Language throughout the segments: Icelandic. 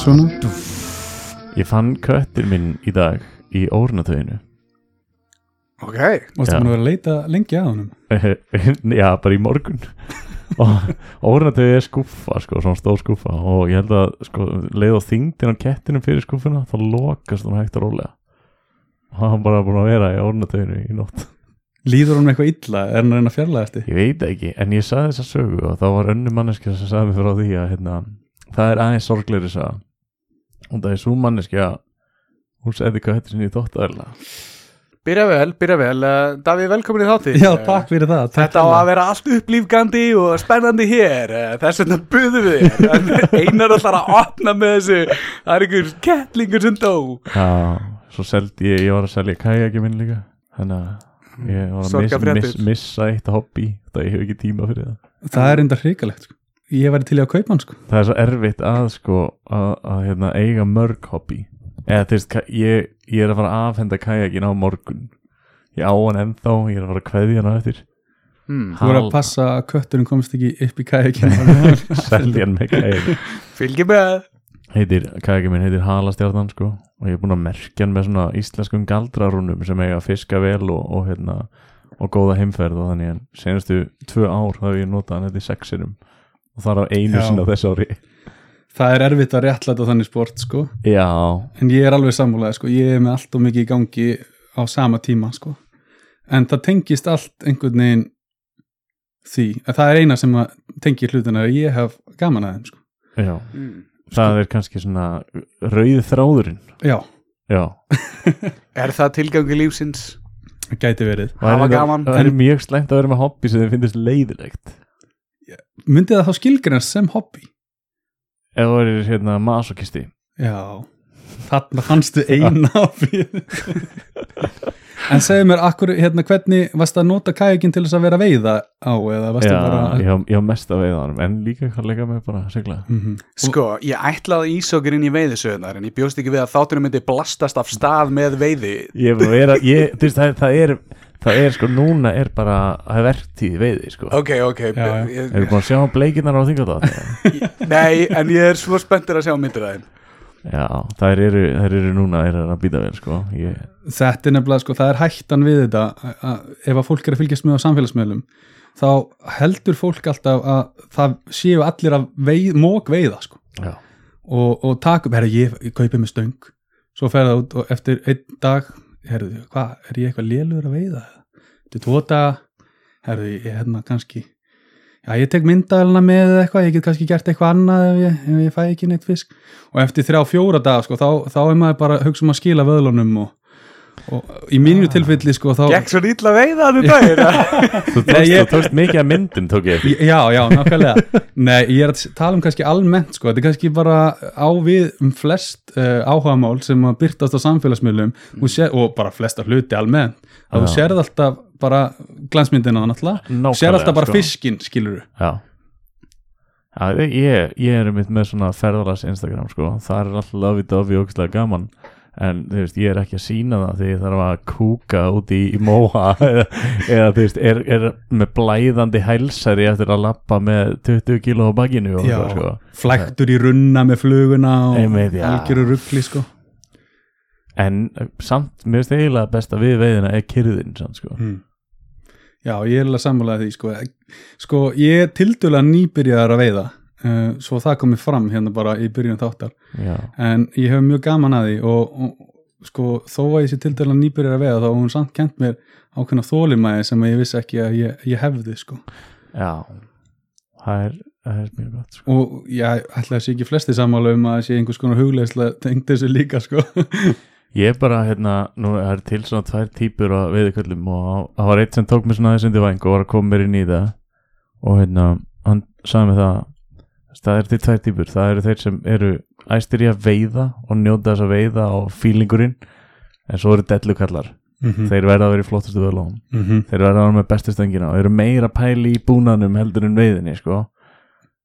Svona Ég fann köttir minn í dag í órnatöðinu Ok, Mástu búin að vera að leita lengi að honum? Já, bara í morgun. Og órnatöði er skúffa sko, svona stór skúffa og ég held að sko, leið á þingdin á kettinum fyrir skúffuna þá lokast hún hægt og rólega. Og hann bara búin að vera í órnatöðinu í nótt. Líður honum eitthvað illa? Er hann að reyna að fjarlæga eftir? Ég veit ekki, en ég sagði þessa sögu og þá var önnu manneskja sem sagði mér frá því að hérna, það er aðeins sorgleiri saga. Og það er svo manneskja hún segði hvað byrja vel, byrja vel. Uh, Davíð, velkomin í þátti Já, takk fyrir það takk Þetta á að vera allt upplýfgandi og spennandi hér. Eh, Þess vegna buðum við þér. Einar ætlar að opna með þessu. Það er einhver kettlingur sem dó. Já, svo seldi ég, ég var að selja kajaki minn líka. Þannig að ég var að miss, miss, missa eitt hobby það ég hef ekki tíma fyrir það. Það er enda hrikalegt sko. Ég væri til í að kaupa hann sko. það er svo erfitt að sko að, að hérna, eiga mörg hobby eða þú veist, ég, ég er að fara að afhenda kajakin á morgun. Ég á hann ennþá, ég er að fara að kveðja hann á eftir. Hmm. Þú voru að passa að kötturinn komst ekki upp í kækina selja hann með kajaki Fylgi með. Heitir, kajakin minn heitir Halastjarnan sko og ég er búin að merkja hann með svona íslenskum galdrarúnum sem eiga að fiska vel og, og hérna og góða heimferð og þannig en senastu tvö ár hef ég notað hann þetta í sexirum og það er á einu sinna þessu ári Það er erfitt að réttlæta þannig sport sko. já, En ég er alveg sammálaði sko. Ég er með allt og mikið í gangi á sama tíma sko. En það tengist allt einhvern veginn því að það er eina sem að tengir hlutina að ég hef gaman að þeim sko. já hmm. það er kannski svona rauð þráðurinn Já, já, Er það tilgangi lífsins? það gæti verið er gaman. það er mjög slæmt að vera með hobby sem þið finnst leiðilegt Myndi það þá skilgrinast sem hobby? Ef þú er hérna masokisti Já, þarna fannstu eina hobby En segðu mér, akkur, hérna, hvernig varst að nota kajakin til þess að vera veiða á eða varst já, að bara ég á- ég á mest að veiða hann en líka kann leika með bara að segla Mhm. Sko, ég ætlaði ísokir inn í veiðisöðunar en ég bjóst ekki við að þáttunum myndi blastast af stað með veiði. Ég er vera, ég, þú veist, það, það er það er sko, núna er bara það er verktíð veiði, sko. Ok, ok. Já, já. Ég- Hefur búin að sjá bleikinnar á þingaldátt? Nei, en ég er svo spenntur að sjá myndir af þeim. Já, þær eru, þær eru núna er að býta vel, sko. Ég, Þetta er nefnilega, sko, það er hættan við þetta að, að ef að fólk er að fylgjast með á samfélagsmiðlum þá heldur fólk alltaf að það séu allir að veið, mók veiða, sko. Já, og, og taka upp, herru, ég, ég kaupi með stöng. Svo fer það út og eftir einn dag herru, hvað, er ég eitthvað lélur að veiða? Þetta er tvo daga. Herru, ég er hérna kannski já, ég tek myndalina með eitthvað ég get kannski gert eitthvað annað ef ég, ef ég fæ ekki neitt fisk. Og eftir þrjá fjóra daga, sko, þá, þá er maður bara hugsa um að skila vöðlunum og, og í mínu tilfelli, sko, þá Gekk svo ítla veiða hann um daginn þú tókst, Nei, ég- þú tókst mikið af myndum, tók ég. Já, já, nákvæmlega. Nei, ég er að tala um kannski almennt sko, þetta er kannski bara á við um flest uh, áhugamál sem að byrtast á samfélagsmiðlum. Og, sér, og bara flesta hluti almennt. Að þú Já. sérð alltaf bara glansmyndina náttúrulega, sérð alltaf bara sko. fiskinn skilur Já. Já, ég, ég er mitt með svona ferðalas Instagram, sko, það er alltaf lovey-dovey og ógæslega gaman en þú veist, ég er ekki að sína það því ég þarf að kúka út í, í móa eða, eða þú veist, er, er með blæðandi hælsari eftir að lappa með 20 kíló á bakinu og Já. það, sko. flæktur í runna með fluguna og algjöru ruggli sko en eh, samt, mér finnst eiginlega besta við veiðina er kyrðin, sann, sko mm. Já, ég er alveg sammálaði því sko, sko ég er tildulega nýbyrjaðar að veiða uh, svo það komið fram hérna bara í byrjun þáttar. Já, en ég hef mjög gaman að því og, og sko þó að ég sé til dæla nýbyrjar að veiða þá hefur hún samt kent mér ákveðna þólimæði sem að ég vissi ekki að ég, ég hefði sko. Já. Það er, það er mjög gott, sko. Og ég ætla að sé ekki flesti sammála um að sé einhvers konar hugleislega tengt þessu líka sko. Ég er bara, hérna, nú er til svona tvær típur á veiðköllum og það var eitt sem tók mér svona aðeins undir væng og var að koma mér inn í það. Og hérna, hann sagði mér það það er til tvær típur, það eru þeir sem eru æstir í að veiða og njóta þess að veiða og fílingurinn en svo eru dellukallar Mhm. þeir verða að vera í flottustu vöðlónum Mhm. þeir verða að vera með bestu stöngina og eru meira pæli í búnanum heldur en veiðinni sko.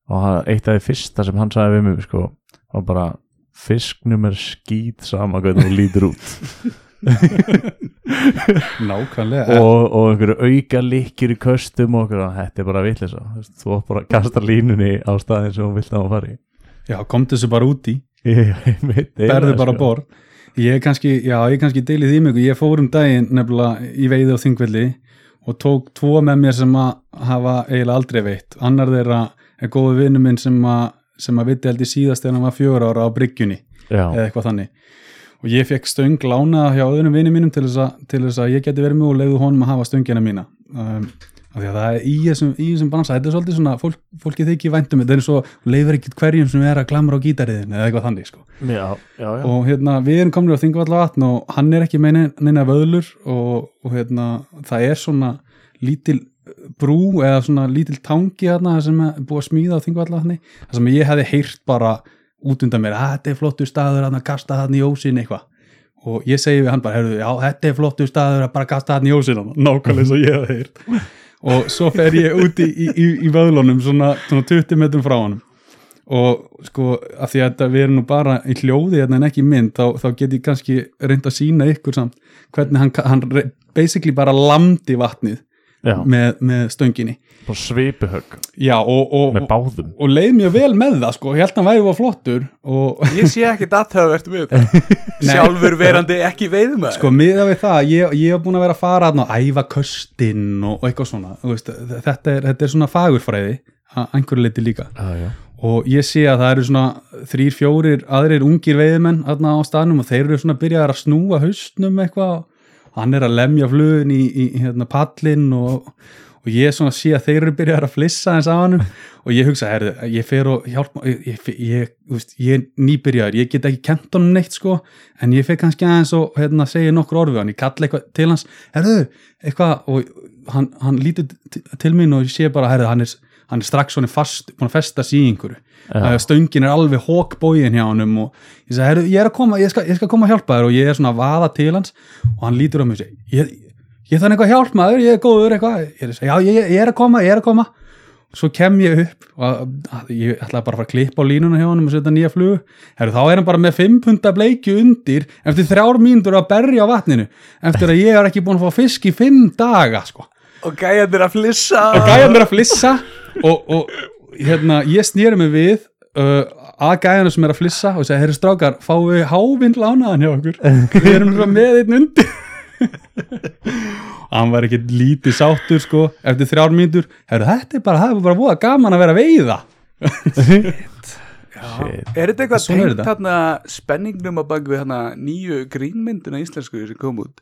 og eitt af því fyrsta sem hann sagði við mig sko, var bara fisknum er skýt sama hvernig þú lítur út nákvæmlega og, og einhverju auka líkir í köstum og okkur, þetta er bara vitleysa Þú bara að kasta línunni á staðin sem hún vilt að hún fari. Já, komdu þessu bara út í. Ég, ég veit berðu eiginlega, bara sko. borð. Ég er kannski, já, ég er kannski deilið því mig ég fór um daginn nefnilega í veiði á þingvelli og tók tvo með mér sem að hafa eiginlega aldrei veitt. Annar þeirra er góðu vinnu minn sem að sem að viti held í síðast þegar hann var fjögur ára á bryggjunni já, eða eitthvað þannig og ég fekk stöng lánaða hjá öðrum vinni mínum til þess, að, til þess að ég geti verið mjög og leiðu honum að hafa stöngina mína um, af því að það er í þessum, í þessum bransa þetta er svolítið svona, fólk, fólki þykir væntum þetta er eins og leifur ekkert hverjum sem er að klamra á gítariðin eða eitthvað þannig sko já, já, já. og hérna við erum komin á Þingvallavatn og hann er ekki með neina- neina vöðlur og, og hérna það er svona lítil brú eða svona lítil tangi hérna sem er búið að smíða á Þingvallavatni það sem ég hefði heyrt bara út undan mér að þetta er flottur staður að kasta hann í ósin eitthvað. Og ég segi við hann bara, heyrðu, já, þetta er flottur staður að bara kasta hann í ósin nákvæmlega og ég hefði heyrt. Og svo fer ég úti í, í, í vöðlunum svona, svona 20 metrum frá honum. Og sko að því að við erum nú bara í hljóði hérna en ekki mynd þá, þá get ég kannski reynd að sína ykkur samt hvernig hann, hann basically bara lamdi vatnið. Með, með stönginni. Bara svipuhögg. Já og, og, með báðum. og leið mjög vel með það sko, ég held að hann væri var flottur og Ég sé ekkit aðtöðavert við þetta Sjálfur verandi ekki veiðumæður sko miða við það, ég, ég hef búin að vera að fara þarna og æfa köstin og, og eitthvað svona. Veist, þetta, er, þetta er svona fagurfræði að einhverju leiti líka. Já. og ég sé að það eru svona þrýr, fjórir aðrir ungir veiðmenn aðna á staðnum og þeir eru svona að byrja að snúa haustnum eitthvað hann er að lemja flugin í, í, hérna, pallin og, og ég svona sé að þeir eru byrjað að flissa eins af hann og ég hugsa, herðu, ég fer og hjálpa ég, ég, veist, ég er nýbyrjaður ég get ekki kent honum neitt sko. En ég fer kannski aðeins og hérna, segja nokkur orð við hann, ég kalla eitthvað til hans herðu, eitthvað og hann, hann lítur til mín og ég sé bara, herðu, hann er hann er strax svona fast, búin að festa sig í einhverju. Já. að stöngin er alveg hókbógin hjá honum og ég sagði, herru, ég er að koma ég skal, ég skal koma að hjálpa þér. Og ég er svona að vaða til hans og hann lítur á mig og segir, ég, ég þannig eitthvað hjálp maður, ég er góður eitthvað. Ég er, já, ég, ég er að koma, ég er að koma. Svo kem ég upp og ég ætlaði bara að fara að klippa á línuna hjá honum og setja nýja flug, herru, þá er hann bara með 5 punta bleikju undir eftir þrjár mínútur að berja á vatninu eftir að ég er ekki búin að fá fisk í 5 daga, sko Og gæjandir að flissa. Og gæjan er að flissa. Og, og hérna, ég snýri mig við uh, að gæjana sem er að flissa og segja, herri strákar, fáum við hávinn lánaðan hjá okkur? Við erum svo með einn undir. Hann var ekki lítið sáttur sko, eftir þrjár mínútur. Herri, þetta er bara, það er bara búið gaman að vera að veiða. Shit. Er þetta eitthvað er tengt þetta. þarna spenningnum að bak við hana nýju grínmynduna íslensku sem kom út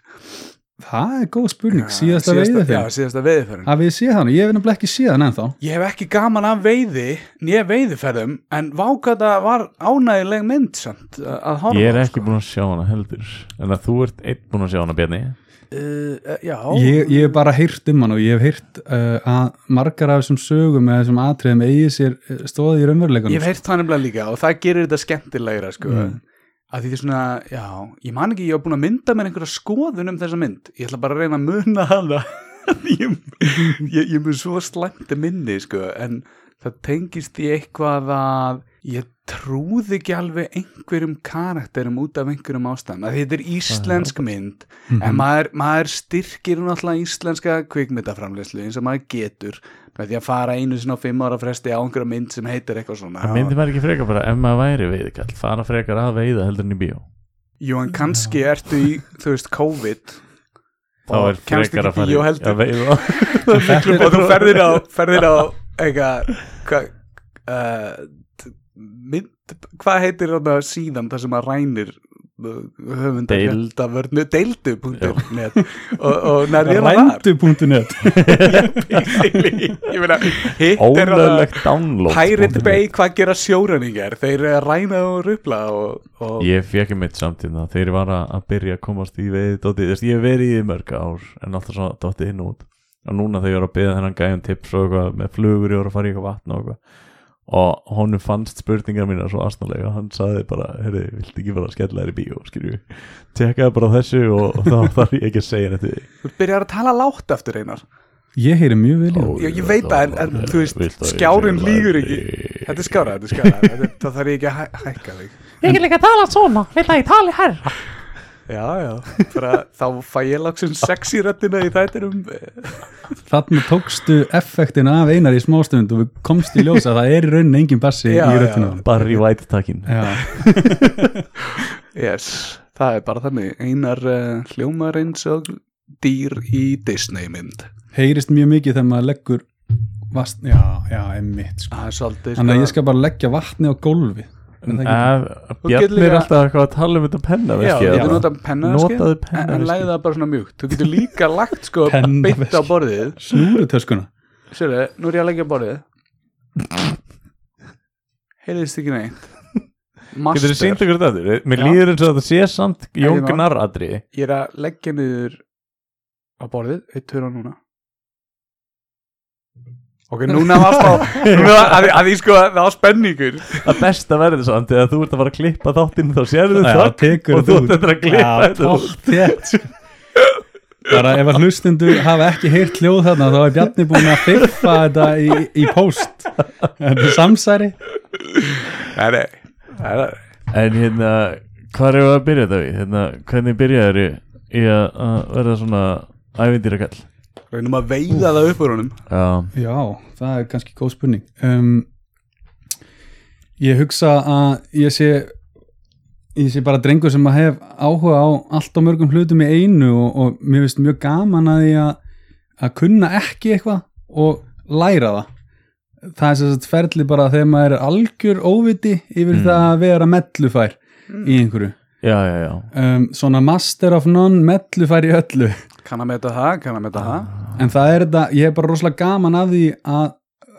það er góð spurning, síðasta síðasta, veiði Já, þegar síðasta veiðiferðin. Að við séð hann, ég hef nefnilega ekki séð hann ennþá. Ég hef ekki gaman af veiði nýja veiðiferðum en vákata var ánægileg mynd samt að að horfa ég er ekki sko. búin að sjá hana heldur. En að þú ert einn búin að sjá hana Bjarni. Uh, Já, ég, ég hef bara heyrt um hann og ég hef heyrt uh, að margar af þessum sögum eða þessum atriðum eigi sér uh, stóði í raunveruleikunum Ég hef heyrt það nefnilega líka og það gerir þetta skemmtilegra sko. Mm. Að því því svona, já, ég man ekki ég var búin að mynda mér einhverja skoðun um þessa mynd. Ég ætla bara að reyna að muna hana. Ég, ég, ég mun svo slæmti minni, sko en það tengist í eitthvað að ég trúði ekki alveg einhverjum karakterum út af einhverjum ástæðum, að þetta er íslensk mynd en maður, maður styrkir náttúrulega íslenska kvikmyndaframleyslu eins og maður getur með því að fara einu sinna á fimm ára fresti á einhverja mynd sem heitir eitthvað svona. Það myndi maður ekki frekar bara ef maður væri veiðikall fara frekar að veiða heldur en í bíó. Jú, en kannski ertu í, þú veist, COVID. Þá er frekar að fara í- að veiða. Og þú ferðir á, ferðir á eitthvað hva, uh, mynd, hvað heitir þarna síðan það sem að rænir höfundar Deild. vörnu, deildu.net og, og nærðir það þar rændu.net ég meina ólöglegt download Pirate Bay, hvað gera sjóræningar þeir eru að ræna og rupla og, og ég fekk mitt samtíðna þegar ég var að byrja að komast í veiði dótið, þess ég verið í mörg ár en alltaf svona dótið inn og út. Og núna þegar ég var að beða þennan gæjum tips og eitthvað með flugur ég var að fara í eitthvað vatn og eitthvað og honum fannst spurningar mína svo aðstæðlega hann sagði bara, heyrðu, viltu ekki bara skella þér í bíó skilju, tekkaði bara þessu og, og þá þarf ég ekki að segja þetta Þú byrjar að tala látt eftir einar. Ég heyri mjög vel í það. Ég- ég veit það, en- en þú veist, skjárinn lýgur ekki. Þetta er skára, þetta er skára Þetta- Það þarf ég ekki að hæ hækka þig. Ég vil ekki að tala svona, vil að ég tali herra. Já, já, bara, þá fæ ég lagsum sexy röddina í þættinum. Þarna tókstu effektin af einar í smástund og við komst í ljósa að það er í rauninni engin bassi Já, í röddina. bara í Já. Yes, það er bara þannig. Einar uh, hljómar eins og dýr í Disney mynd Heyrist mjög mikið þegar maður leggur vast, já, já, emmitt sko. Þannig að ég skal bara leggja vatni á gólfi Er það ekki? Ef Bjarni er alltaf eitthvað að tala um þetta penna Já, þú getur notað penna Notaðu en, en lægði það bara svona mjúkt Þú getur líka lagt sko Pennaveski. beint á borðið Snúrutöskuna Sérðu, nú er ég að leggja á borðið Heyrðist ekki neitt Getur þið sínt ykkur þetta? Mér Já. líður eins og þetta sé samt Ég Jón má. Gunnar aðri Ég er að leggja niður á borðið, eitt törn núna Ok, núna var núna, að, að ég sko, það var spenningur að besta verður samt þegar þú ert að fara að klippa þáttinn þá sérðu það tekur og þú ert að klippa þetta út. sko. Bara ef að hlustundu hafa ekki heyrt hljóð þarna þá er Bjarni búin að fyrfa þetta í, í post Þetta er samsæri Nei, nei, nei, nei. En hérna, hvað er að byrja þetta við? Hérna, hvernig byrjaður í að verða svona ævindýrakall? Reynum að veiða það upp úr honum. Já, Já, það er kannski góð spurning. Um, Ég hugsa að ég sé ég sé bara drengur sem að hef áhuga á allt og mörgum hlutum í einu og, og mér finnst mjög gaman að ég að, að kunna ekki eitthvað og læra það. Það er sem sagt ferli bara þegar maður er algjör óviti yfir Mm. það að vera mellufær í einhverju já, já, já. Um, svona master of none mellufær í öllu. Kann að meta það, kann að meta það. En það er þetta, ég hef bara rosalega gaman að því að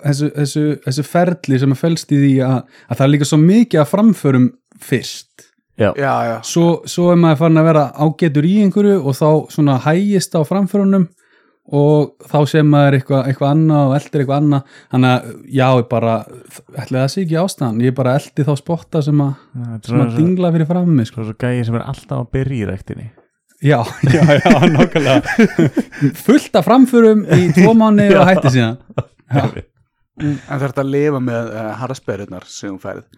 þessu, þessu, þessu ferli sem að felst í því að, að það er líka svo mikið að framförum fyrst. Já, já, svo, svo er maður farin að vera ágetur í einhverju og þá svona hægist á framförunum og þá sem maður eitthvað eitthva annað og eldir eitthvað annað. Þannig að já, ég bara ætli það sé ekki ástæðan, ég bara eldi þá spotta sem að, er sem að dingla fyrir frammi sko. svo gæði sem er alltaf að byrja í rektinni já, já, já, nákvæmlega. Fullt af framförum í tvo mánu og hætti síðan. Já, En það er að lifa með uh, harðsperðunar sem hún færið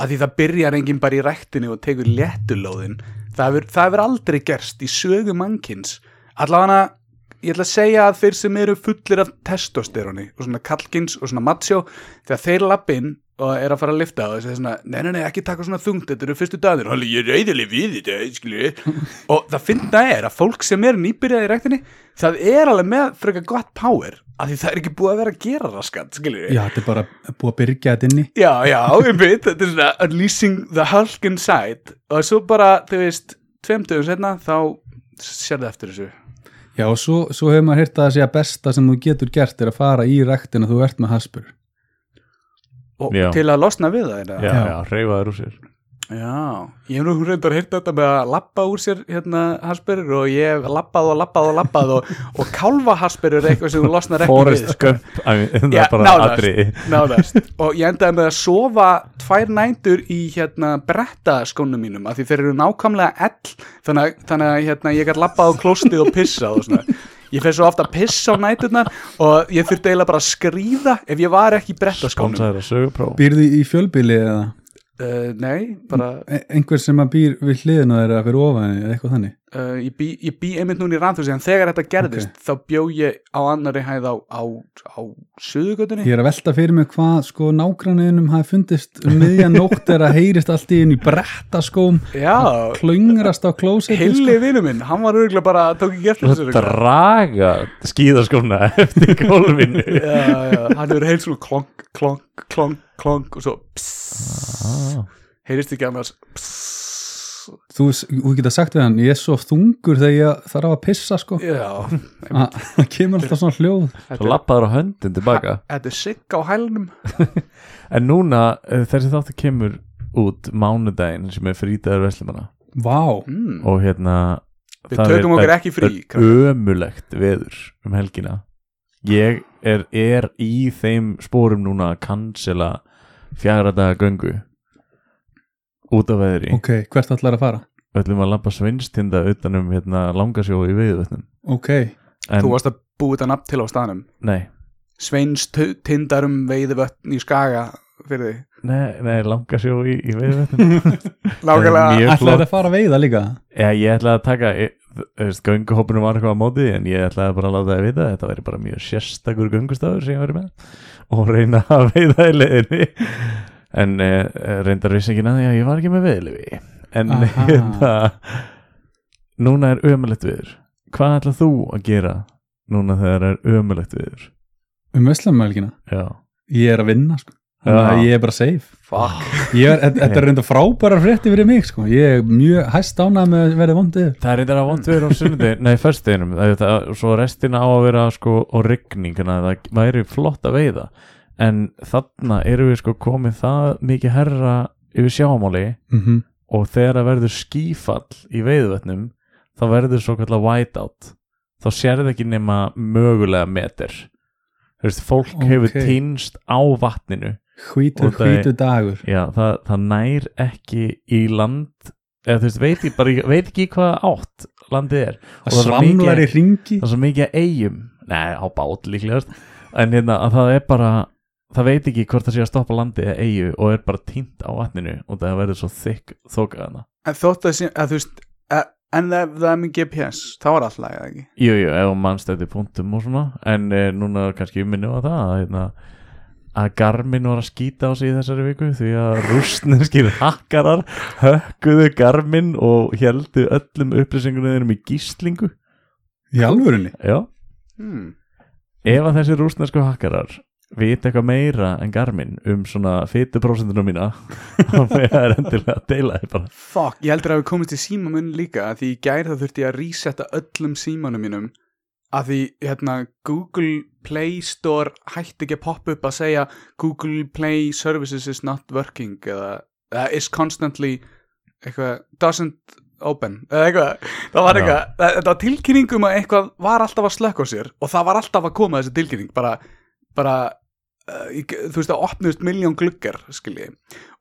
að því það byrjar enginn bara í ræktinu og tekur léttulóðin það hefur, það hefur aldrei gerst í sögu mannkins. Allavega ég ætla að segja að þeir sem eru fullir af testosteroni og svona kalkins og svona matsjó þegar þeir lappin og er að fara að lifta og þessi svona, nei, nei, nei, ekki taka svona þungt þetta eru fyrstu dagur, og ég reyðileg við þetta skilju, og það finna er að fólk sem er nýbyrjað í ræktinni það er alveg með frekar gott power af því það er ekki búið að vera að gera raskat skilju, já, þetta er bara búið að byrja þetta inni. Já, já, ég veit, þetta er svona unleashing the Hulk inside. Og svo bara, þú veist, tveimtöðum setna þá sérðu eftir þessu Já, og svo, svo hefur maður hýrt að það sé að besta sem þú getur gert er að fara í ræktina þú ert með haspur. og Já. til að losna við það Já, já. já, reyfaður úr sér já, ég hef nú reyndar hýrt þetta með að lappa úr sér hérna hasperir og ég hef lappað og lappað og lappað og, og kálfa hasperir er eitthvað sem þú losnar ekki Forrest við sko. Gump Það er bara aðri Nánast. og ég endaði með að sofa tvær nændur í hérna bretta skónum mínum af því þeir eru nákvæmlega ell þannig, að- þannig að hérna, ég gætt lappað á klóstið og pissað og svona. Ég fer svo ofta að pissa á næturnar og ég þurfti eiginlega bara að skríða ef ég var ekki í brettaskónum. Að Býrði í fjölbíli eða uh, nei, bara einhver sem að býr við hliðina þeirra fyrir ofan eða eitthvað þannig? Uh, ég, bý, ég bý einmitt núna í randhúsi en þegar þetta gerðist þá bjó ég á annari hæð á, á, á suðugötunni Ég er að velta fyrir mig hvað sko nágranniðinum hafi fundist um miðjan nótt er að heyrist allt í einu í brettaskóm já, klöngrast á klósetin heili vinnu minn hann var örgulega bara, tók ekki eftir þessu. Draga skíðaskóna eftir gólfinu. Já, já, hann hefur heilt svona klonk, klonk, klonk, klonk og svo pss, ah. heyrist ekki annars pss, Þú, þú geta sagt við hann, ég er svo þungur þegar ég þarf að pissa sko. Já, að það kemur alltaf svona hljóð. Svo lappaður á höndin tilbaka. Þetta er sigg á hælnum. En núna, eh, þessi þáttu kemur út mánudaginn sem er frítaður veslumanna Vá, mm. og hérna við tökum er- okkur ekki frí það er ömulegt veður um helgina. Ég er, er í þeim spórum núna að cancela fjagra daga göngu út af veðri. Ok, hvert ætlar að fara? Við ætlum að labba svinstinda utanum hérna, langasjó í veiðvötnum ok, en, Þú varst að búið þetta nafn til á staðnum? Nei, Sveins tu- tindarum veiðivötn í skaga fyrir því nei, nei, langasjó í, í veiðvötnum Nákvæmlega. Mjög ætlar flott. að fara að veiða líka? Já, ég ætlaði að taka veist, gönguhópunum var eitthvað á móti en ég ætlaði bara að láta það vita að þetta væri bara mjög sérstakur göngustafur sem ég væri með og reyna að veiða í leiðinni en eh, reyndar vissi ekki að ég var ekki með veiðlifi en hérna núna er ömulegt viður hvað ætlað þú að gera núna þegar er ömulegt viður um Veslamælgina, Já, ég er að vinna sko. Já. ég er bara safe. Fuck. Ég er, þetta er reynda frábæra frétti fyrir mig sko. ég er mjög hæst ánað með að verða vondið það er reyndar að vond viður á sunnundi nei, það, það, svo restina á að vera sko, og rigning, þannig að það væri flott að veiða en þarna erum við sko komið það mikið herra yfir sjámáli mm -hmm. og þegar það verður skífall í veiðvötnum þá verður svo kallar whiteout þá sérðu ekki nema mögulega meter þú veist, fólk Ok. hefur týnst á vatninu hvítu, það hvítu dagur. Já, það, það nær ekki í land eða þú veist, veit, ég bara, veit ekki hvað átt landið er. Það það svamlar í ringi það er svo mikið að eigum nei, á bát líklegast. En hérna, að það er bara það veit ekki hvort það sé að stoppa landið eða eigu og er bara týnt á vatninu og það verður svo þykk þókaðana En þótt að, sé, að þú veist að, En það, það er með GPS Þá er alltaf eða ekki? Jú, jú, ef mannstætti punktum og svona en e, núna kannski minni á það að, hérna, að Garmin var að skýta á sig í þessari viku því að rústneskir hakkarar hökkuðu Garmin og heldu öllum upplýsingunum í gíslingu. Í alvörunni? Já, hmm. ef að þessi rústnesku hakkarar vita eitthvað meira en Garmin um svona fytuprósentinu mína með það er endilega að deila þið bara. Fuck, ég heldur að við komist í síma minn líka að því í gær þá þurfti ég að resetta öllum símanum mínum að því hérna Google Play Store hætti ekki að poppa upp að segja Google Play Services is not working eða, eða is constantly eitthvað doesn't open eða eitthvað, það var eitthvað þetta var tilkynning um að eitthvað var alltaf að slökka á sér og það var alltaf að koma þessi tilkynning bara, bara uh, þú veist að opnust miljón gluggar skilji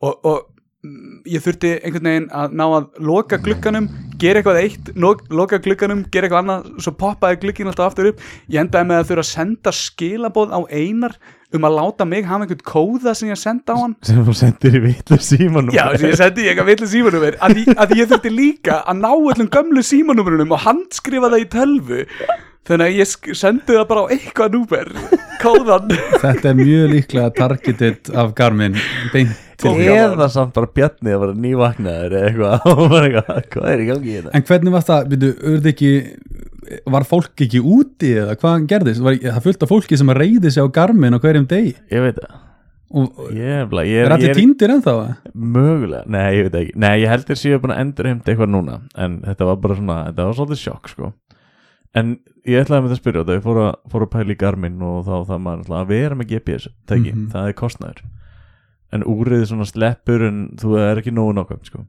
og, og mm, ég þurfti einhvern veginn að ná að loka glugganum, gera eitthvað eitt loka glugganum, gera eitthvað annað svo poppaði gluggin alltaf aftur upp. Ég endaði með að þurfa að senda skilabóð á einar um að láta mig hafa einhvern kóða sem ég senda á hann. Sem þú sendir í vitlu símanum Já, sem ég sendi ég eitthvað villu símanúmer. Að, að ég þurfti líka að ná öllum gömlu símanúmerunum og handskrifa það í tölvu þannig að ég sendi það bara á eitthvað númer. Kóðan þetta er mjög líklega targeted af Garmin eða samt bara bjarni að vera nývaknaður eða eitthvað. Hvað er í gangi í þetta en hvernig var það, byrju, urði ekki var fólk ekki úti eða hvað gerðist, var, það fullt af fólki sem að reyði sig á Garmin á hverjum degi? Ég veit það, og ég er, ég er er, allir ég týndir ennþá mögulega, nei ég veit ekki. Nei ég heldur séu búin að endur heimt eitthvað núna en þetta var bara svona, þetta var svolítið sjokk sko en ég ætlaði með það að spyrja þetta ég fór að, fór að pæla í Garmin og þá það maður náttúrulega að vera með GPS teki, Mhm. það er kostnæður en úrið svona sleppur en þú er ekki nógu nokkvæmt sko.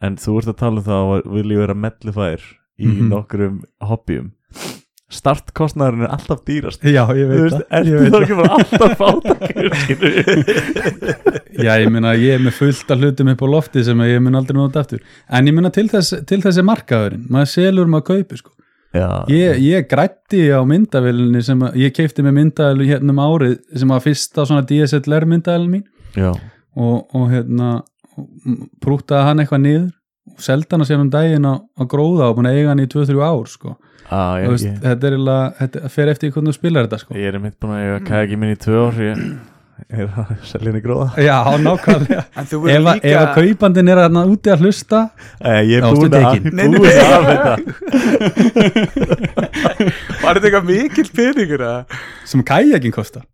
En þú ert að tala um það og vil ég vera mellifær í Mhm. nokkrum hobbyum. Startkostnæðurinn er alltaf dýrast. Já, ég þú veit það, ég veit þá ekki bara alltaf fátakur já, ég meina ég er með fullt af hlutum upp á lofti sem ég mun aldrei nota aftur. En ég meina til þess, til þessi markaðurinn. Maður selur maður kaupi sko já, ég, ég grætti á myndavélinni sem að, ég keipti með myndavél hérna um árið sem var fyrsta svona DSLR myndavél mín og, og hérna prútaði hann eitthvað niður og seldi hann að sér um daginn á, á gróða og búin að eiga hann í 2-3 ár sko. Þú ég, veist, ég, þetta er eiginlega, þetta fer eftir hvernig þú spilar þetta sko. Ég er mitt búin að eiga kæki minn í tvö ár Ég er að selja henni gróða. Já, nákvæmlega. En þú ef, að- að líka kaupandinn er hérna úti að hlusta. Æ, Ég er búin að búin að þetta. Var þetta eitthvað mikill peningur að sem kajakin kostar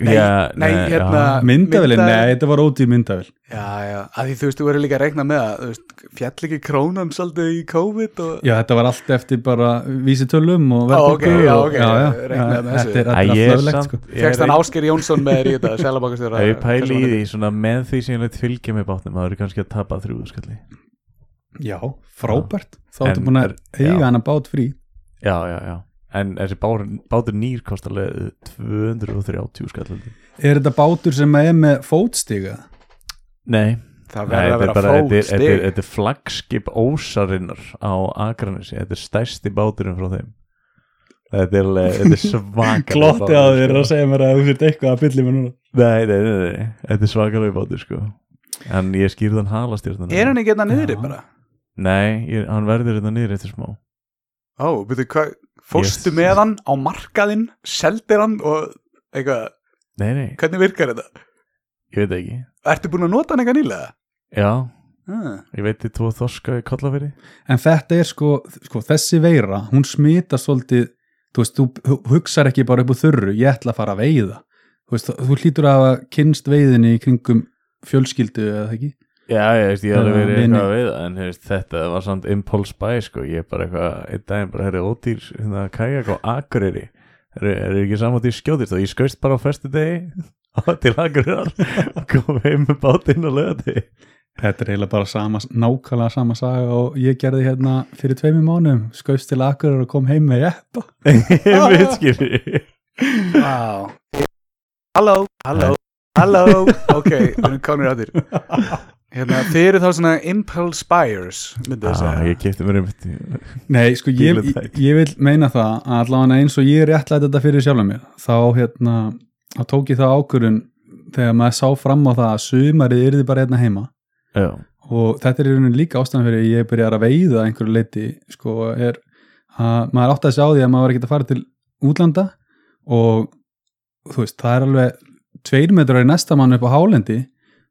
Nei, Já, nei, hérna- já. myndavélin, Myndavél- nei, þetta var ódýr myndavél já, já, að því þú veist, þú verður líka að reikna með að þú veist, fjall ekki krónan svolítið í COVID og já, þetta var allt eftir bara vísitölum og Ó, ok, verðbólgu já, ok, já, já, reiknaði já, með þessu. þetta er Æ, allt ég löglegt samt- sko. ekki- Ásker Jónsson með þér í þetta selabokastjóra Ef ég pæli í því svona með því sem ég fylgja með bátnum Það eru kannski að tapa þrjúðu skalli já, frábært. Þá ertu búin að er- eiga hann að bát frí. Já, já, já En þessi bátur, bátur nýr kostar alveg 230 skallandi. Er þetta bátur sem er með fótstiga? Nei, Það verður að er vera bara- þetta er- þetta er- fótstig þetta er flagskip ósarinnar á Akranesi, þetta er stærsti báturinn frá þeim. Þetta er, er svakalega Glotti á þér að segja mér að þú fyrir eitthvað að bylli mér núna. Nei, nei, nei, nei, þetta er svakalega bátur sko. En ég skýrði hann halastjörnuna Er hann ekki hérna niðri Já. bara? Nei, ég, hann verður þetta niður eftir smá. Ó, veitu hvað Fórstu Yes. með hann á markaðinn Seldir hann og eitthvað Nei, nei, Hvernig virkar þetta? ég veit ekki Ertu búin að nota hann eitthvað nýlega? Já, Ah. ég veit þið tvo þorska í kollaferi En þetta er sko, sko þessi veira, hún smita svolítið, þú veist, þú hu- hugsar ekki bara upp úr þurru, ég ætla að fara að veiða. Þú veist, þú hlýtur að hafa kynst veiðinni í kringum fjölskyldu eða ekki? Já, ég veist, ég hef verið eitthvað að veiða en hefst, þetta var samt impulse buy sko, ég er bara eitthvað, einn daginn bara herri ódýr hérna kajak á Akureyri er, er ekki saman því skjóðist og ég skaust bara á föstu degi til Akureyrar og kom heim með bátinn og löða þig Þetta er eiginlega bara sama, nákvæmlega sama saga og ég gerði hérna fyrir tveimur mánum, skaust til akkurar og kom heim með jeppa. ég veit skilji. Vá. Halló, halló, halló. Ok, við erum kánir á þér hérna, Þið eru þá svona impulse buyers myndi að ah, segja. ég kefti mér einmitt Nei, sko, ég, ég, ég vil meina það að allavega eins og ég réttlæti þetta fyrir sjálf mér, þá hérna, þá tók ég það ákvörun þegar maður sá fram á það að sumarið yrði bara hérna heima. Já, og þetta er í rauninni líka ástæðan fyrir ég byrjar að veiða að einhverju leiti sko er að maður átti að sjá því að maður var ekki að fara til útlanda og þú veist, það er alveg tveir metrar í næsta mann upp á hálendi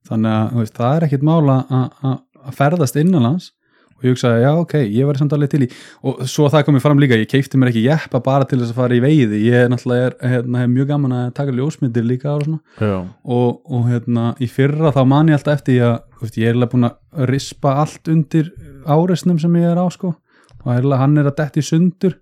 þannig að veist, það er ekkit mála að ferðast innanlands og ég hugsaði, já ok, ég var samt alveg til í og svo það komið fram líka, ég keipti mér ekki jeppa bara til þess að fara í veiði, ég er náttúrulega er, hérna, hef mjög gaman að taka ljósmyndir líka og og, og hérna í fyrra þá man ég alltaf eftir ég að veist, ég er alveg búin að rispa allt undir áreisnum sem ég er á sko. Og heila, hann er að detti sundur.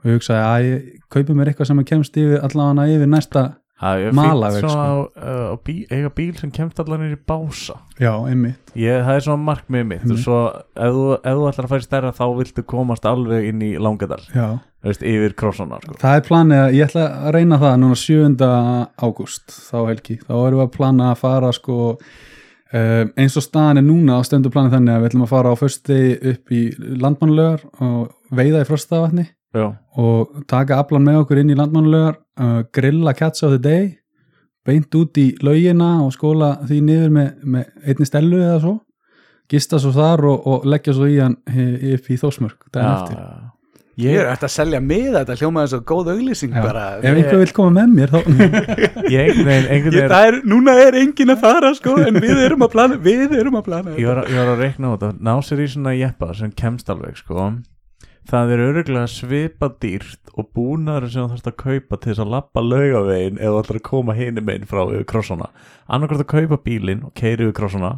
Og ég hugsaði að ég kaupi mér eitthvað sem kemst yfir allavega yfir næsta það er Malaveg, fínt sko. svona á, uh, á bí, eiga bíl sem kemst allar í bása já, einmitt Ég, það er svona markmið mitt og svo ef þú, ef þú ætlar að færi stærra þá viltu komast alveg inn í Langadal já. þú veist, yfir krossana sko. það er planið að ég ætla að reyna það núna 7. ágúst þá helgi, þá erum við að plana að fara sko um, eins og staðan er núna á stöndu planið þannig að við ætlum að fara á fösti upp í landmannlögar og veiða í frostavatni Já, og taka aflan með okkur inn í landmannlögar uh, grilla Cats of the Day beint út í laugina og skóla því niður með, með einni stelu eða svo gista svo þar og, og leggja svo í hann upp í þósmörk daginn eftir. já. Ég Ég, er eftir að selja miða þetta hljómaði svo góð auglýsing Já. bara. Ef einhver vil koma með mér þá ég, einhvern Ég, það er, núna er enginn að fara sko en við erum að plana, við erum að plana ég var, að- ég var að reikna út að ná sér í svona jeppa sem kemst alveg sko það er öruglega svipa dýrt og búnaður sem þú þarfst að kaupa til þess að lappa laugavegin eða ætlar að koma hinum einn frá yfir krossana. Annarkvært að kaupa bílinn og keiri yfir krossana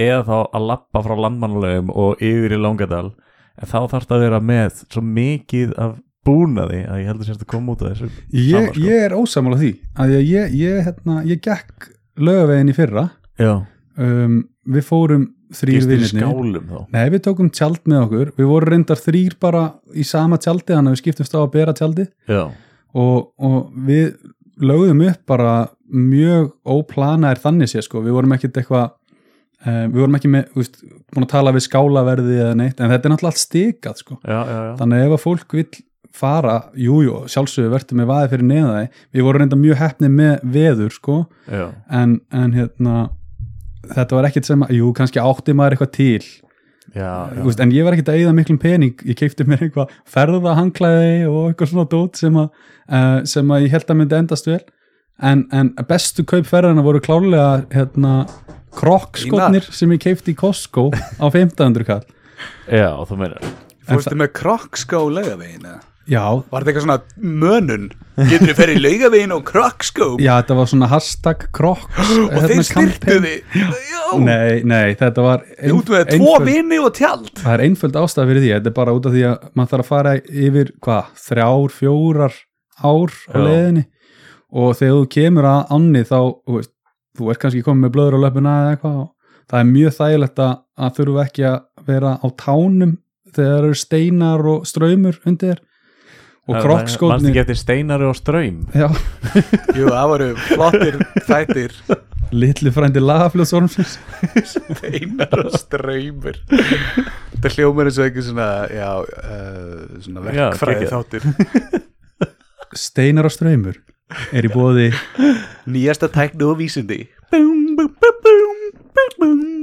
eða þá að lappa frá landmannlegum og yfir í Langadal. En þá þarfst að vera með svo mikið af búnaði að ég heldur sérst að koma út af þessu ég, sko. ég er ósamála því að ég, ég, hérna, ég gekk lögavegin í fyrra. Um, við fórum þrýr þá. Nei, við tókum tjald með okkur. Við vorum reyndar þrýr bara í sama tjaldi þannig að við skiptumst á að bera tjaldi og, og við lögðum upp bara mjög óplanaðir þannig sé sko, við vorum ekkit eitthvað um, við vorum ekki með, þú veist, búin að tala við skálaverði eða neitt, en þetta er náttúrulega allt stikað sko, já, já, já. þannig að ef að fólk vill fara, jújú, jú, sjálfsögur verður með vaði fyrir neða þeim, við vorum reynda mjög hefni með veður sko, en, en hérna þetta var ekkit sem, að, jú, kannski átti maður eitthvað til. Já, já. Þú veist, en ég var ekkert að eigða miklum pening. Ég keipti mér eitthvað ferðahangklæði og eitthvað svona dót sem að, uh, sem að ég held að myndi endast vel. En, en bestu kaup ferðana voru klálega hérna, krokkskotnir sem ég keipti í Costco á 1500 kall já, þú meinar. Fórstu með krokkskó laugavegin eða? Já, Var þetta eitthvað svona mönun? Getur þið ferið laugavegin og krokkskó? já, þetta var svona hashtag krokks Og þeir styrtu þið Já, nei, nei, þetta var út með tvo vini og tjald. Það er einföld ástæð fyrir því, þetta er bara út af því að maður þarf að fara yfir, hvað, þrjár, fjórar ár á Já. leiðinni? Og þegar þú kemur að annni þá, þú veist, þú ert kannski komið með blöður á löpuna eða eitthvað og það er mjög þægilegt að þurfu ekki að vera á tánum þegar það eru steinar og ströymur undir þér og Manstu krokkskótnir ekki eftir steinari og ströym já, Jú, það voru flottir þættir. Litli frændi lagafljóðsormsins. Einar og ströymur Það hljómar eins og ekki svona Já, uh, svona verkfræði þáttir Steinar og ströymur er í bóði Nýjasta tæknu og vísindi.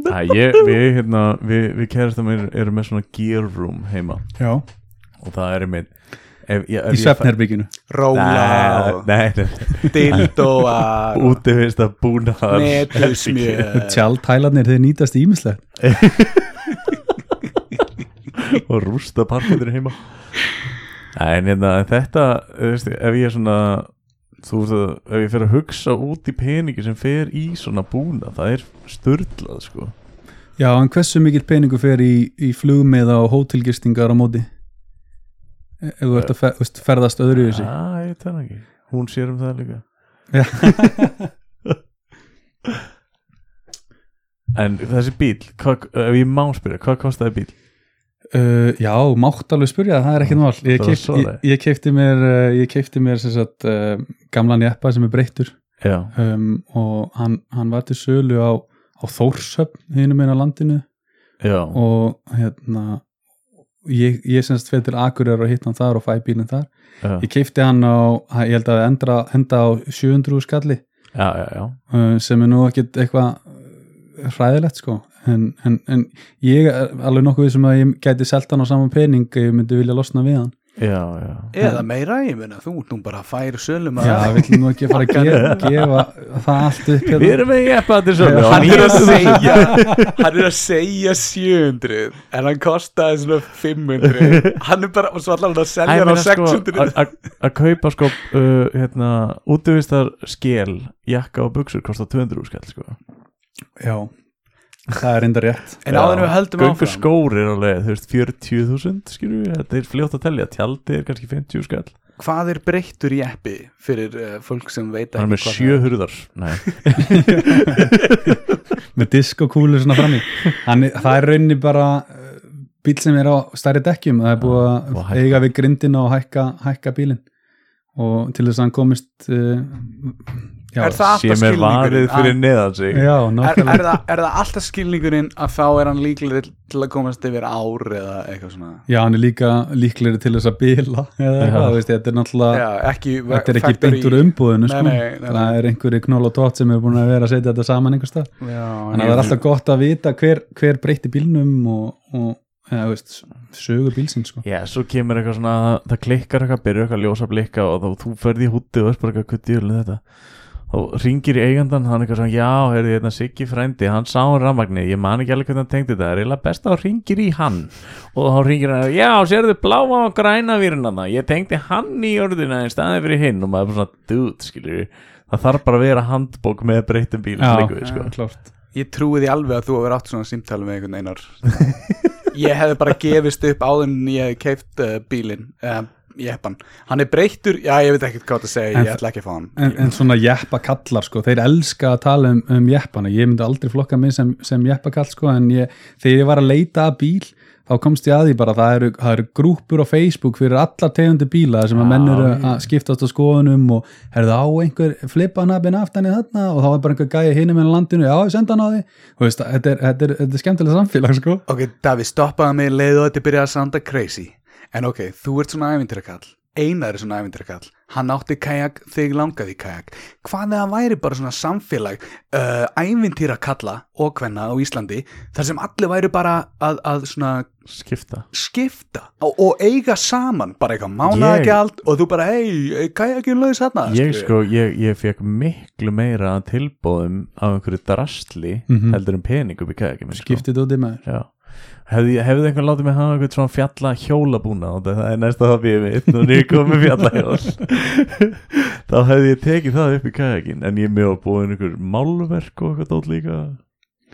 Æ, ég, við, hérna, við, við kærastum er, erum með svona gear room heima. Já, og það er einmitt ef, ég, ef í svefnherbygginu Róla dildóar og útivist að búna tjaldhælarnir þeir nýtast ímislegt og rústa parketur heima. En hérna, þetta þú veist, ef ég er svona þú veist að, ef ég fer að hugsa út í peningi sem fer í svona búna það er störlað, sko. Já, en hversu mikill peningu fer í, í flugmiða og hótelgistingar á móti ef þú ert að fer, veist, ferðast öðru í þessi Já, ég það ekki, hún sér um það líka. En þessi bíl, hvað, ef ég má spyrja, hvað kostaði bíl? Uh, já, mátt alveg spyrja, það er ekki mál ég, svo ég, ég keipti mér, uh, ég keipti mér sem sagt, uh, gamlan jeppa sem er breyttur. Um, og hann, hann var til sölu á, á Þórshöfn hinum einn á landinu. Já, og hérna ég, ég semst fyrir til Akureyrar og hitt hann þar og fæ bílinn þar. Já, ég keipti hann á, ég held að endra, henda á 700 skalli. Já, já, já. uh, sem er nú ekkit eitthvað uh, hræðilegt sko. En, en, en ég er alveg nokkuð sem að ég gæti selt hann á saman pening ef ég myndi vilja losna við hann já, já. Eða meira, ég meina, þú nú bara að færa sölum að já, við ætlum nú ekki að fara að gefa, gefa það allt upp Við hérna. erum með jeppa Já, og Hann er að 900.000. segja Hann er að segja 700 En hann kostaði svona 500 Hann er bara, og svo allar hann að Æ, selja ég hann á meina, sko, 600 að- að- Að kaupa sko uh, hérna, útvistar skél jakka og buksur kostar 200 skall sko. já, það er enda rétt. En áður við höldum áfram. Skór er alveg, þú veist, 40.000 skilur við, þetta er fljótt að telja. Tjaldi er kannski 50 skall. Hvað er breyttur í eppi fyrir uh, fólk sem veit Hann er með hvað sjö hurðar. Nei, með disk og kúlur svona frammi Hann, er- það er rauninni bara uh, bíl sem er á stærri dekkjum. Það er búið að eiga við grindina og hækka, hækka bílinn. Og til þess að hann komist uh, já, Er það alltaf skilningurinn? fyrir að- neðan sig. Já, Er, nákvæmlega. er, það, er það alltaf skilningurinn að þá er hann líklega til að komast yfir ár eða eitthvað svona? Já, hann er líka líklegri til þess að bila eða eitthvað, veist, þetta er náttúrulega Já, ekki þetta er ekki beint úr umbúðinu sko. það er einhverju knoll og tótt sem er búin að vera að setja þetta saman einhver stað Já, þannig að það er alltaf gott að vita hver, hver breytti bílnum og, og ja, veist, sögu bílsins sko. Já, svo kemur eitthvað svona, það klikkar eitthvað, byrju eitthvað ljósa blikka og þá þú ferði í hútti og og ringir í eigandan, hann eitthvað svona, já, heyrði hérna Siggi frændi, hann sá hann rafmagni, ég man ekki alveg hvernig hann tengdi þetta, það er eiginlega best að þú ringir í hann. Og þá ringir hann, já, sérðu bláa og græna það, ég tengdi hann í orðina í staði fyrir hinn. Og maður er bara svona, dude, skilur það þarf bara að vera handbók með breytum bíl Já, líka við, sko. klárt. Ég trúi því alveg að þú hefur átt svona símtali með einhvern einar. Ég hefði bara gefist upp áður en ég hef keift uh, bílinn. Uh, jeppan, hann er breyttur já ég veit ekkert hvað það segja, En- ég ætla ekki að fá hann. en, en svona jeppa kallar sko, þeir elska að tala um, um jeppana, ég myndi aldrei flokka mig sem, sem jeppa kall sko, en ég, þegar ég var að leita að bíl þá komst ég að því bara, það eru, það eru grúpur á Facebook fyrir alla tegundi bíla sem að menn eru að skiptast á skoðunum og herðu á einhver flipanabin aftan í þarna? Og þá er bara einhver gæi hinum en landinu, já ég senda hann á því veist, þetta er, þetta er, þetta er skemmtilega samfélag sko. Ok, Davíð, stoppaði mig leið og þetta byrjaði að sanda crazy En ok, þú ert svona ævintýrakall. Einar er svona ævintýrakall. Hann átti kajak, þig langaði kajak. Hvað eða væri bara svona samfélag uh, ævintýrakalla og hvenna á Íslandi þar sem allir væri bara að, að svona skipta. skipta og, og eiga saman bara eitthvað mánaðagjald og þú bara, hei, kajakin laus hérna ég sko, ég, ég fekk miklu meira að tilbóðum af einhverju drastli Mhm. heldur en pening upp í kækjum sko. skiptið út í maður. Já. Hefði, hefði einhvern látið mig hafa einhvern svona fjalla hjólabúna og það er næsta hobbyið mitt og nýr komið fjalla hjól þá hefði ég tekið það upp í kajakin en ég með að búið einhver málverk og eitthvað dót líka.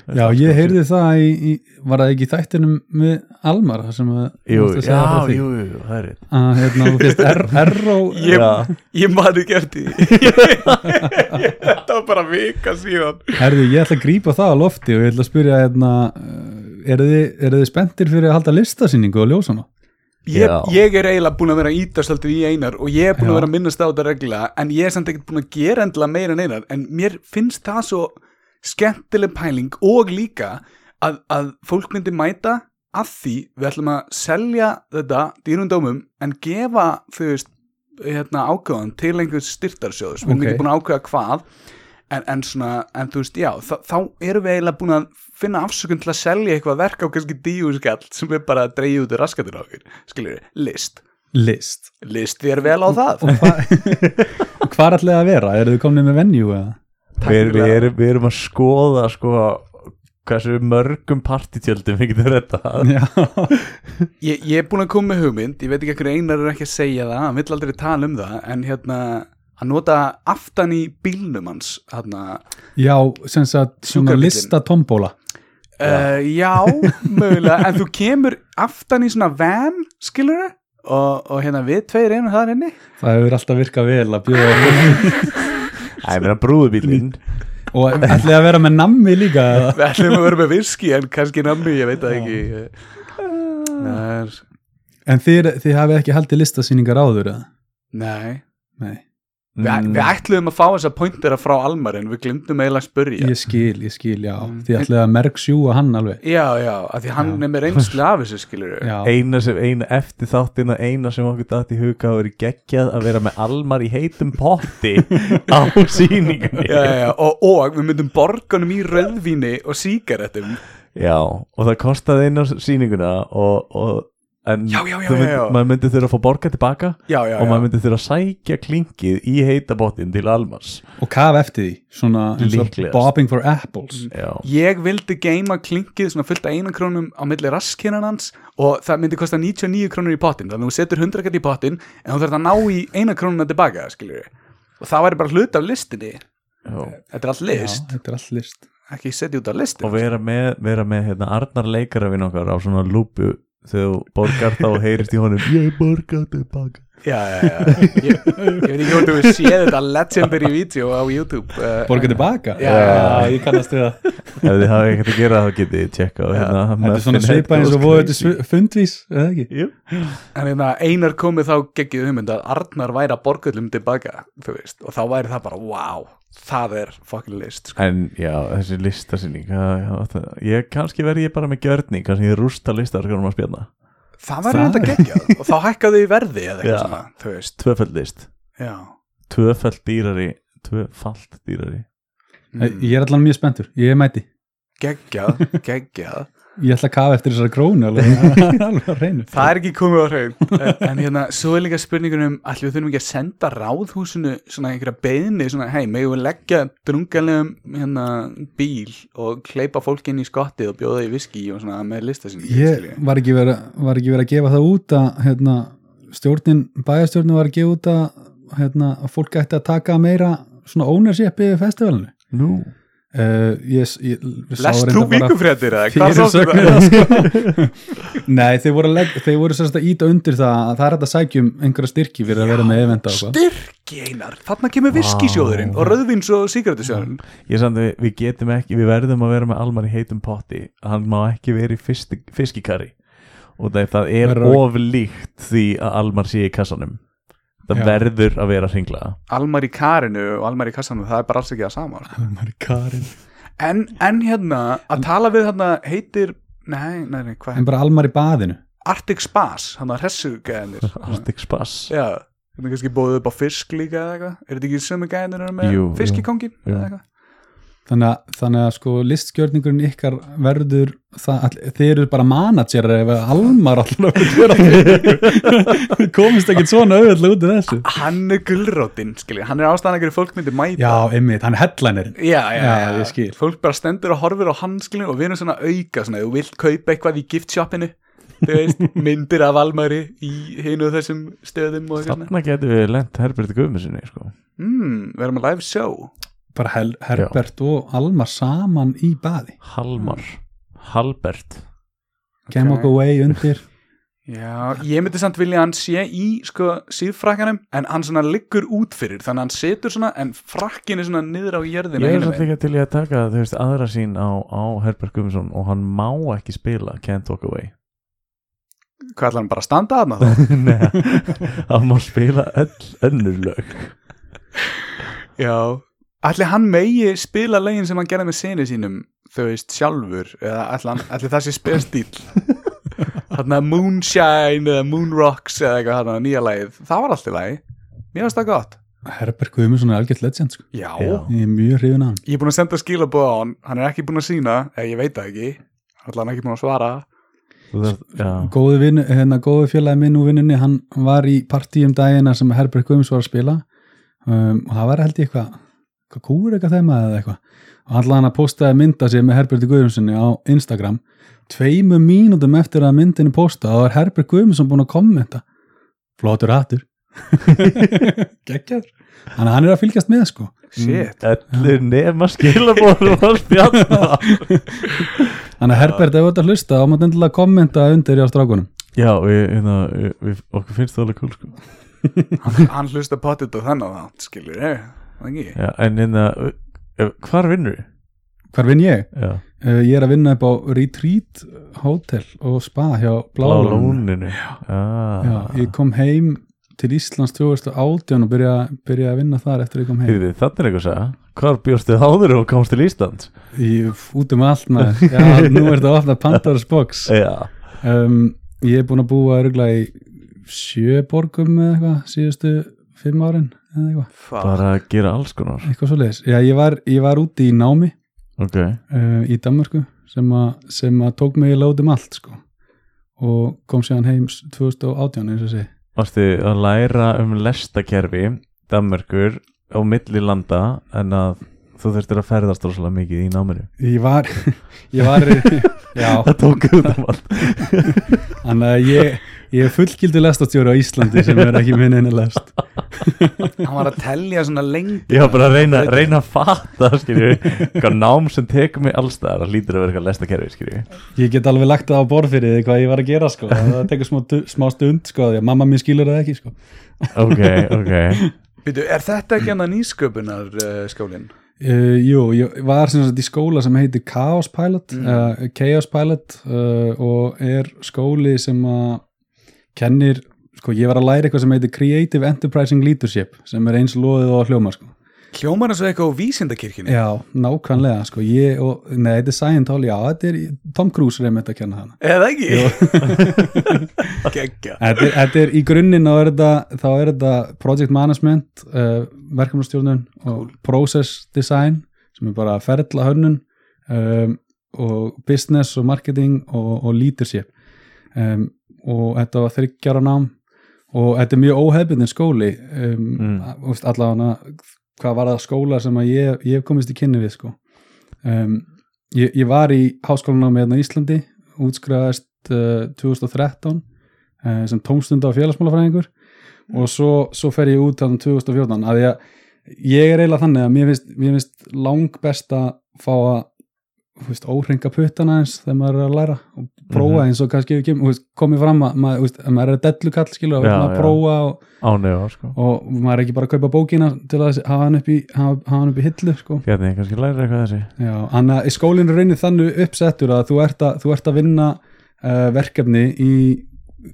Já, ég heyrði það í, í var það ekki í þættinum með Almar þar sem að Jú, að segja já, jú, jú, það er rétt. Að hérna, þú R og ég, Já. ég mani gert í þetta var bara vika síðan. Herði, ég ætla að grípa það á lofti og ég ætla að spyrja hérna, eru þið, eru þið spenntir fyrir að halda listasýningu og ljósana? ég, Já. ég er eiginlega búin að vera að íta svolítið í einar og ég er búin Já. að vera að minnast á þetta reglulega en ég er samt ekkert búin að gera endilega meira en einar en mér finnst það svo skemmtileg pæling og líka að, að fólk myndi mæta að því við ætlum að selja þetta dýrundómum en gefa veist hérna, ákvæðan til einhvers styrtarsjóðs við erum Ok. ekki búin að ákveða hvað en, en svona, en þú veist, já þá, þá erum við eiginlega búin að finna afsökun til að selja eitthvað verk á kannski díuskall sem er bara að dreigja út í raskatur á okkur skilur, list. List. List þér vel á það. Hvað er allir að vera? Eru þið komnið með venue eða? við, við, erum, við erum að skoða sko hversu mörgum partitjöldum við getum þetta. Já, ég, ég er búin að koma með hugmynd. Ég veit ekki ekkur einar er ekki að segja það. Hann vill aldrei tala um það en hérna að nota aftan í bílnum hans hérna, já sem sagt svona lista tombóla uh, já, mögulega. En þú kemur aftan í svona van skilur og, og hérna við tveir einu þar inni. Það hefur alltaf virkað vel að bjóða Æ, ég meina brúðubílinn Og ætlið að vera með nammi líka eða? við ætlum að vera með viski en kannski nammi, ég veit það ekki. Það er En þið, þið hafið ekki haldið listasýningar áður eða? nei. Nei, Vi, Mm. við ætluðum að fá þessa pointera frá Almar en við glimtum eiginlega að spurja ég skil, ég skil, já. Mm. Þið ætlið að merksjúa hann alveg. Já, já, af því hann Já. er með reynslu af þessu skilur eina sem, eina eftir þáttina eina sem okkur dætt í huga að vera geggjað að vera með almar í heitum potti á sýningunni. Já, já, og, og við myndum borgunum í rauðvíni og sígarettum. Já, og það kostaði inn á sýninguna og, og en Já, já, já, mynd, já, já. maður myndi þurfa að fá borga tilbaka já, já, og maður myndi þurfa að sækja klinkið í heitabottin til almars. Og kaf eftir því Svona bobbing for apples. Já, ég vildi geima klinkið svona fullt af einan krónum á milli raskinan hans og það myndi kosta 99 krónur í pottin þannig að þú setur 100 kall í pottin en þú þarf að ná í eina krónuna tilbaka skilur og það væri bara hlut af listinni. Þetta er allt Já, list, þetta er allt list. Ekki setja út af listin og vera með, vera með hérna, Arnar leikarafinn okkar á svona lúpu þegar þú borgar þá og heyrist í honum ég borga tilbaka já, já, já, ég, ég veit ekki hvort þú séð þetta legendary video á YouTube uh, Borga tilbaka? Já, já, já. ég kannast við það. Ef þið hafa ekkert að gera þá getið þið tjekka hérna, Þetta er svona svipað eins og voru þetta fundvís, eða ekki? En hérna, einar komið þá geggið hugmynd að Arnar væri að borgullum tilbaka, þú veist, og þá væri það bara, wow, það er fucking list, sko. En já, þessi það, ég, kannski verði ég bara með gjörning kannski ég rústa listarskjónum að spjörna Það Það þetta geggjað, og þá hækkaðu í verði eða eitthvað svona, þú veist, tvöfald list, já. tvöfald dýrari tvöfald dýrari Mm. Ég er allan mjög spenntur, ég er mæti Geggjað, geggjað. Ég ætla að kafa eftir þessari krónu alveg, alveg að reynu Það er ekki komið á hrein. En, hérna, svo er líka spurningunum, allir við þurfum ekki að senda ráðhúsinu svona einhverja beðni, svona, hei, megum við leggja drungalegum hérna, bíl og hleypa fólk inn í skottið og bjóða í viski og svona með listasýningu, Ég var ekki verið var ekki verið að gefa það út að hérna, stjórnin, bæjarstjórnin var að gefa út að, hérna, að fólk ætti að taka meira svona ownership yfir festivalinu. Nú, uh, ég, ég, Lest þú vikufréttir eða? Hvað sástu það? Nei, þeir voru að, legg, þeir voru að íta undir það að það er að sækjum einhverja styrki fyrir að vera með eventa Styrki einar, þarna kemur viskisjóðurinn og rauðvins og síkratusjóðurinn ég samt að við, getum ekki við verðum að vera með almar í heitum potti. Hann má ekki vera í fiski, fiskikari og það, það er oflíkt því að almar sé í kassanum það Já. verður að vera hringlaða Almar í karinu og Almar í kassanum það er bara alls ekki það sama sko. Almar Karin en, en hérna, að tala við hérna heitir, nei, nei, nei, hvað En bara Almar í baðinu Arctic Spas, hann að hessugæðinir Arctic Spass Já, hérna kannski bóðið upp á fisk líka eða eitthvað Er þetta ekki sömu gæðinir með Jú, jú. fiskikongin Jú. eða eitthvað Þannig að, þannig að sko listgjörningurinn ykkar verður það, all, þeir eru bara manager ef Almar alltaf komist ekkert svona auðvitað út af þessu. Hann er gulrótin, skilji, hann er ástæðan ekki fólk myndi mæta. Já, einmitt, hann er headlinerinn. Já, já, Já, já, ég skil. Fólk bara stendur og horfir á hanskilin og við erum svona auka svona, ef þú vilt kaupa eitthvað í giftshopinu veist, myndir af Almari í hinu þessum stöðum og eitthvað svona. þarna getum við lent Herbert Guðmusinni sko. mm, við erum að live show bara Hel Herbert og Almar saman í baði. Halmar. Halbert. Came Ok. okay. away undir. Já, ég myndi samt vilja að hann sé í sko síðfrakkanum en hann svona liggur út fyrir þannig að hann setur svona en frakkin er svona niður á jörðina Ég er samt líka til í að taka þú veist, aðra sín á, á Herbert Guðmundsson og hann má ekki spila Can't Walk Away. Hvað ætlar hann bara að standa þarna þá? Nei, hann má spila öll önnur lög. Já Ætli hann megi spila legin sem hann gerði með sinni sínum þau veist sjálfur eða ætli, hann, ætli það sé spilstíl Þarna Moonshine eða Moonrocks eða eitthvað þarna nýja lagið. Það var alltaf lagi. Mér finnst það gott. Herbert Guðmundsson er algjört legend sko. Já, ég er mjög hrifin af hann. Ég er búin að senda skilabóð á hann. Hann er ekki búin að sína eða ég veit það ekki. Hann ekki búin að svara. Góði, vin, hérna, góði félagi minn úr vinnunni hann var í partíum dagina sem Herbert Guðmunds var að spila. Um, og það var held ég eitthvað eitthvað kúr eitthvað þeima eða eitthvað? Og hann hann að postaði mynda sér með Herbert Guðmundssoni á Instagram. Tveimu mínútum eftir að myndinni posta og var Herbert Guðmundsson búin að kommenta. Flottur hattur. Geggjaður þannig að hann er að fylgjast með sko. Shit. Allir nema skilabóðum að spjalla. Þannig að Herbert ef þú ert að hlusta þá mátt endilega kommenta undir hjá strákunum. Já, við, hérna, við, við, okkur finnst það alveg kúl sko. Hann, hann hlusta þennan þátt skilur ég. Það ekki Já, en hérna, uh, hvar vinnur við? hvar vinn ég? Uh, ég er að vinna upp á Retreat Hotel og Spa hjá blá Blálónum lóninu ah. Ég kom heim til Íslands 2018 og byrja, byrja að vinna þar eftir að ég kom heim Heyrðu, Þannig er eitthvað að segja Hvar bjóstu áður og komst til Íslands? ég, út um allt maður já, nú er þetta að opna Pandora's Box um, ég er búin að búa örgulega í sjö borgum eða eitthvað síðustu fimm árin. Bara að gera alls konar. Eitthvað svo leiðis já, ég var, ég var úti í námi Ok, uh, í Danmörku sem, a, sem að tók mig í lóðum allt sko. Og kom séðan heim 2018 eins og sé varstu að læra um lestakerfi Danmörkur á milli landa en að þú þurftir að ferðast rosalega mikið í náminu? Ég var ég var, já. Það tók út um allt. Þannig að ég, ég er fullgildu lestastjóri á Íslandi sem er ekki minn einu lest. Hann var að telja svona lengi Ég var bara að reyna, reyna að fatta skilju, hvað nám sem tekur mig allstaðar það lítur að vera eitthvað lestakerfi skilju. Ég get alveg lagt það á borð fyrir því hvað ég var að gera sko. Það tekur smá, smá stund sko, því að mamma mín skilur það ekki sko. Ok, ok Býtu, er þetta ekki hann að nýsköpunar uh, skólinn? Uh, jú, ég var sem sagt í skóla sem heitir Chaos Pilot, Mm. uh, Chaos Pilot uh, og er skóli sem að kennir, sko ég var að læra eitthvað sem heitir Creative Enterprising Leadership sem er eins loðið og hljóma sko. Hljómar eins og eitthvað á vísindakirkjunni Já, nákvæmlega, sko, ég og, nei, þetta er Scientology, já, þetta er Tom Cruise er einmitt að kenna hana. Eða ekki? Gekkja Þetta er, þetta er í grunninn þá er þetta, þá er þetta project management, uh, verkefnastjórnun og process design sem er bara ferðla hönnun um, og business og marketing og, og leadership um, og þetta var þryggjara nám og þetta er mjög óhefbundin skóli um, Mm. mm. allavega hvað var það skóla sem að ég, ég hef komist í kynni við sko um, ég, ég var í háskólanámi hérna í Íslandi útskrifaðist uh, 2013 uh, sem tómstunda og félagsmálafræðingur og svo, svo fer ég út þannig 2014 að ég, ég er eiginlega þannig að mér finnst, mér finnst lang best að fá að óhringa puttana eins þegar maður er að læra og prófa Mhm. eins og kannski veist, komið fram að maður, veist, að maður er dellukall skilur og Já, maður já. prófa og, Ánega sko og maður er ekki bara að kaupa bókina til að hafa hann upp í, hafa, hafa hann upp í hillu sko. Bjarni, kannski læra eitthvað þessi Já, að skólinn er raunin þannig uppsettur að þú ert að, þú ert að vinna uh, verkefni í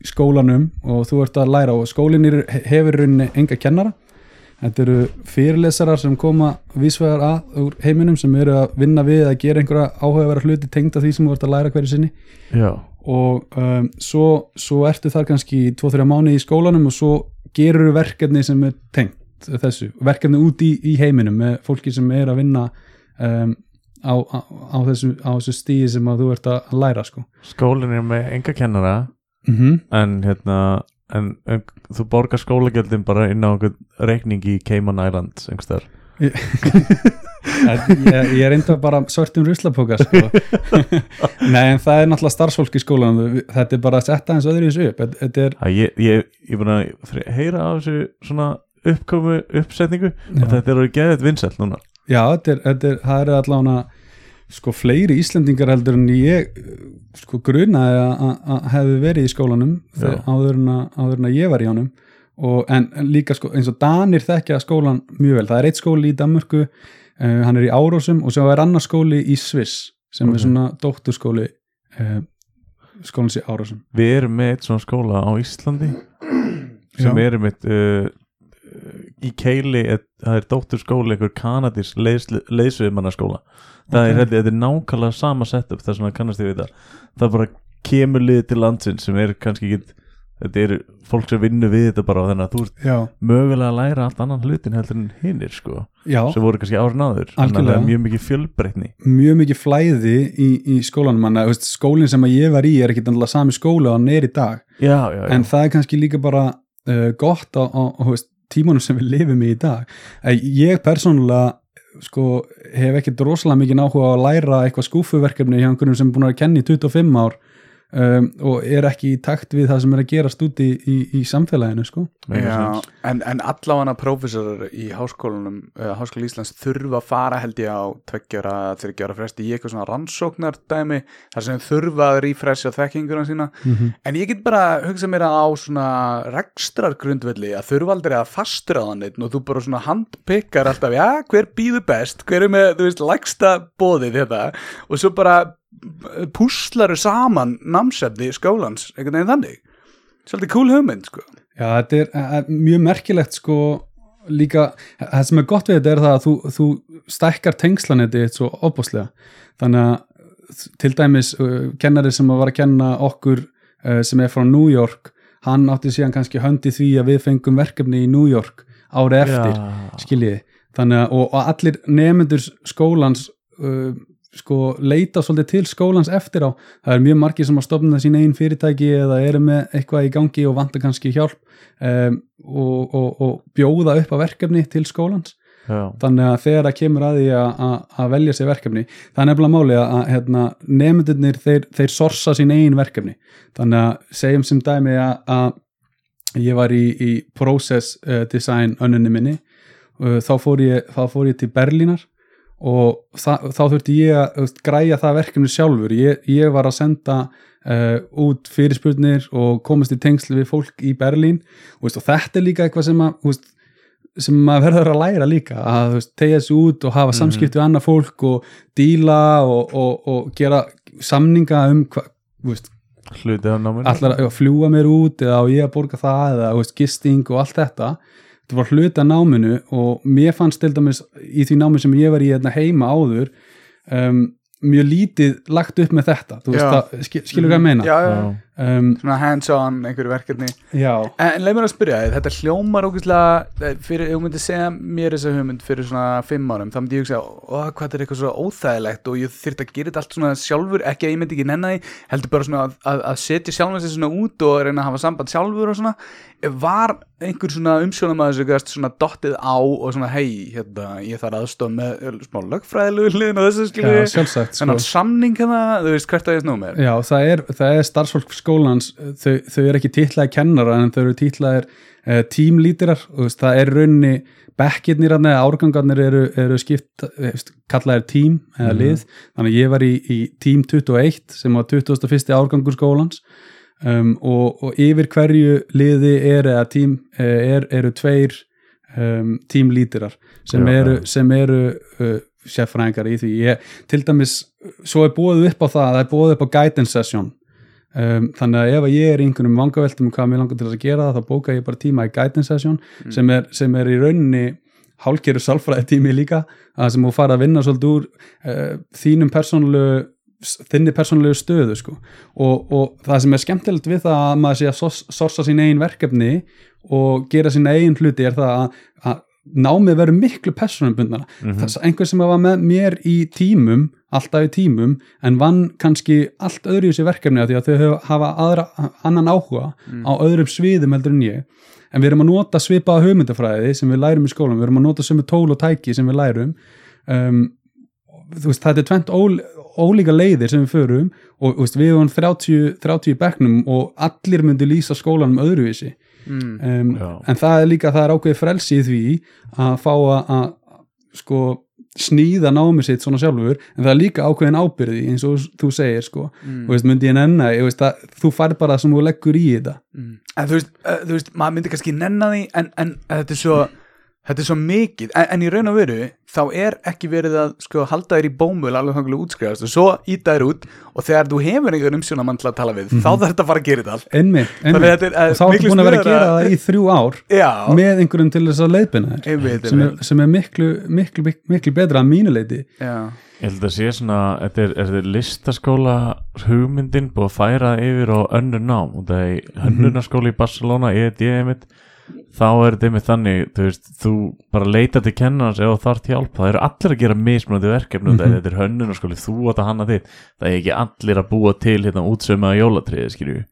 skólanum og þú ert að læra og skólinn er, hefur rauninni enga kennara þetta eru fyrirlesarar sem koma vísvegar að úr heiminum sem eru að vinna við að gera einhverja áhugaverða hluti tengda því sem þú ert að læra hverju sinni Já, og um, svo, svo ertu þar kannski 2-3 mánu í skólanum og svo gerur verkefni sem er tengt þessu, verkefni út í, í heiminum með fólki sem er að vinna um, á, á, á þessu, á þessu stíði sem þú ert að læra sko. skólinn er með enga kennara mm -hmm. en hérna en, en þú borgar skólagjöldin bara inn á einhvern reikning í Cayman Islands einhverstaðar ég, ég er enda bara svörtum ruslapóka sko. nei en það er náttúrulega starfsfólk í skólanum. Þetta er bara að setja eins öðru í þessu upp. Þetta- er, að ég, ég, ég búin að heyra á þessu svona uppkomu uppsetningu. Já. og þetta er orðið geðið vinsælt núna. Já, þetta er, þetta er, það er allavega sko fleiri Íslendingar heldur en ég sko grunaði að- hefði verið í skólanum áður, en að, áður en að ég var í honum. Og, en, en líka sko eins og Danir þekkja skólan mjög vel, það er eitt skóli í Danmörku uh, hann er í Árósum og svo er annar skóli í Sviss sem Ok. er svona dótturskóli uh, skólan sé árásum Við erum með eitt svona skóla á Íslandi sem Já. erum eitt uh, í keili það er dóttur skóla einhver kanadís leiðsviðmannaskóla það Ok. er, þetta er nákvæmlega sama setup þess vegna kannast ég við það það bara kemur lið til landsins sem er kannski ekki þetta eru fólk sem vinnur við þetta bara þannig að þú ert já, mögulega að læra allt annan hlutin heldur en hinnir sko já. sem voru kannski árin að það er mjög mikið fjölbreytni. Mjög mikið flæði í, í skólanum manna, veist, skólinn sem að ég var í er ekki alltaf sami skóla og hann er í dag. Já, en það er kannski líka bara uh, gott á, á, á veist, tímanum sem við lifum í í dag. Ég persónulega sko, hef ekki rosalega mikið áhuga á að læra eitthvað skúfuverkefni hjá einhverjum sem er búin að kenna í 25 ár um, og er ekki í takt við það sem er að gerast úti í, í, í samfélaginu sko. Já, en, en allavega prófessorar í háskólanum uh, Háskóla Íslands þurfa að fara held ég á tveggjara, þryggjára fresti í eitthvað svona rannsóknardæmi þar sem þurfa að rífresja þekkinguna sína. En ég get bara hugsað mér að á svona rekstrar grundvelli að þurfa aldrei að fastra þannig og þú bara svona handpikkar alltaf, já, hver býður best? Hver er með, þú veist, lægsta bóðið þetta og svo bara púslaru saman námsefni skólans, einhvern veginn þannig. Svolítið cool hugmynd, sko. Já, þetta er, er mjög merkilegt sko líka, það sem er gott við þetta er það að þú, þú stækkar tengslanetti eitt svo opbúslega þannig að til dæmis uh, kennari sem var að kenna okkur uh, sem er frá New York hann átti síðan kannski höndi því að við fengum verkefni í New York árið eftir skiljiði, þannig að og, og allir nefnendur skólans uh, sko leita svolítið til skólans eftir á, það er mjög margir sem að stopna sín einn fyrirtæki eða eru með eitthvað í gangi og vantar kannski hjálp um, og, og, og bjóða upp á verkefni til skólans. Já. þannig að þegar það kemur að því að- að að velja sér verkefni, það er nefnilega máli að, að hérna, nefndunir þeir, þeir sorsa sín eigin verkefni. Þannig að segjum sem dæmi að, að ég var í, í process uh, design önnunni minni uh, þá, fór ég, þá fór ég til Berlínar og það, þá þurfti ég að veist, græja það verkefni sjálfur. Ég, ég var að senda uh, út fyrirspurnir og komast í tengsli við fólk í Berlín. Og, veist, og þetta er líka eitthvað sem að veist, sem maður verður að læra líka. Að tegja þessu út og hafa samskipti við annað fólk og díla og, og, og gera samninga um allar að fljúa mér út eða ég að borga það eða gisting og allt þetta þetta var hluti af náminu og mér fannst til dæmis í því námi sem ég var í hérna heima áður um, mjög lítið lagt upp með þetta þú veist Já. það, skil, skilur hvað ég meina já, já, Já. Um, svona hands-on einhverju verkefni. Já, En, leið mér að spyrja þið, þetta hljómar ógeðslega eh, fyrir, ef þú myndir segja mér þessa hugmynd fyrir svona fimm árum, þá myndi ég hugsa ó, hvað þetta er eitthvað svo óþægilegt og ég þyrfti að gera þetta allt svona sjálfur, ekki að ég myndi ekki nenna því, heldur bara svona að, að, að setja sjálfum sig svona út og reyna að hafa samband sjálfur og svona, var einhver svona umsjónum að þessu gæst svona dottið á og svona hei, hérna, ég þarf aðstof með eh, smá lögfræðilegu hliðin og þessu sko. þannig að samning hérna, þú veist hvert að ég snú með Já, það er, það er starfsfólk skólans þau, þau eru ekki titlaði kennara en þau eru titlaðir uh, tímlítirar. Og veist, það er raunni bekkirnir að neða, árgangarnir eru, eru skipt, eh, kallaðir tím eða lið, þannig að ég var í, í tím 21 sem var 21. árgangur skólans. Um, og, og yfir hverju liði er eða tím eh, er, eru tveir um, tímlítirar sem Já, eru, sem eru uh, sérfræðingar í því. Ég, til dæmis, svo er búið upp á það það er búið upp á guidance session um, þannig að ef að ég er einhvernum vangaveltum um hvað mér langar til að gera það, þá bóka ég bara tíma í guidance session sem, er, sem er í rauninni hálgeru sálfræði tími líka að sem þú fara að vinna svolítið úr uh, þínum persónulegu þinni persónulegu stöðu sko. og, og það sem er skemmtilegt við það að maður sé að sors- sorsa sín eigin verkefni og gera sín eigin hluti er það að, að námið verður miklu persónubundana mm -hmm. einhver sem var með mér í tímum alltaf í tímum en vann kannski allt öðru í þessi verkefni af því að þau hafa aðra, annan áhuga á öðrum sviðum heldur en ég. En við erum að nota svipaða hugmyndafræði sem við lærum í skólanum, við erum að nota sömu tól og tæki sem við lærum. Um, veist, þetta er tvent ól, ólíka leiðir sem við förum og veist, við erum 30, 30 í bekknum og allir myndu lýsa skólanum öðruvísi mm. um, en það er líka, það er ákveðið frelsi í því að fá að, að sko sníða námið sitt svona sjálfur en það er líka ákveðin ábyrði eins og þú segir sko, Mm. og veist, myndi ég nenna ég veist, að, þú fær bara það sem þú leggur í þetta Mm. En þú veist, uh, þú veist, maður myndi kannski nenna því en, en þetta er svo þetta er svo mikið, en, en í raun og veru þá er ekki verið að sko halda þér í bómul alveg þangulega útskrifast. Og svo íta þér út og þegar þú hefur einhver umsjónamann til að tala við, þá þarf þetta að fara að gera þetta allt. Einmitt, einmitt. er, eh, og þá ertu miklu búin að vera að gera það í þrjú ár Já, með einhverjum til þess að leiðbina þér. Sem er, sem er miklu, miklu, miklu, miklu betra að mínu leiti Já, Ég held að sé svona, þetta er, er þetta listaskóla hugmyndin búið að færa yfir á önnur nám? Og það er hönnunarskóli í Barcelona, ED einmitt, þá er þetta einmitt þannig, þú veist, þú bara leita til kennarans ef þú þarft hjálp, það eru allir að gera mismunandi verkefni og Mhm. þetta er hönnunarskóli, þú átt að hanna þitt, það er ekki allir að búa til hérna útsömaða jólatriði, skilju.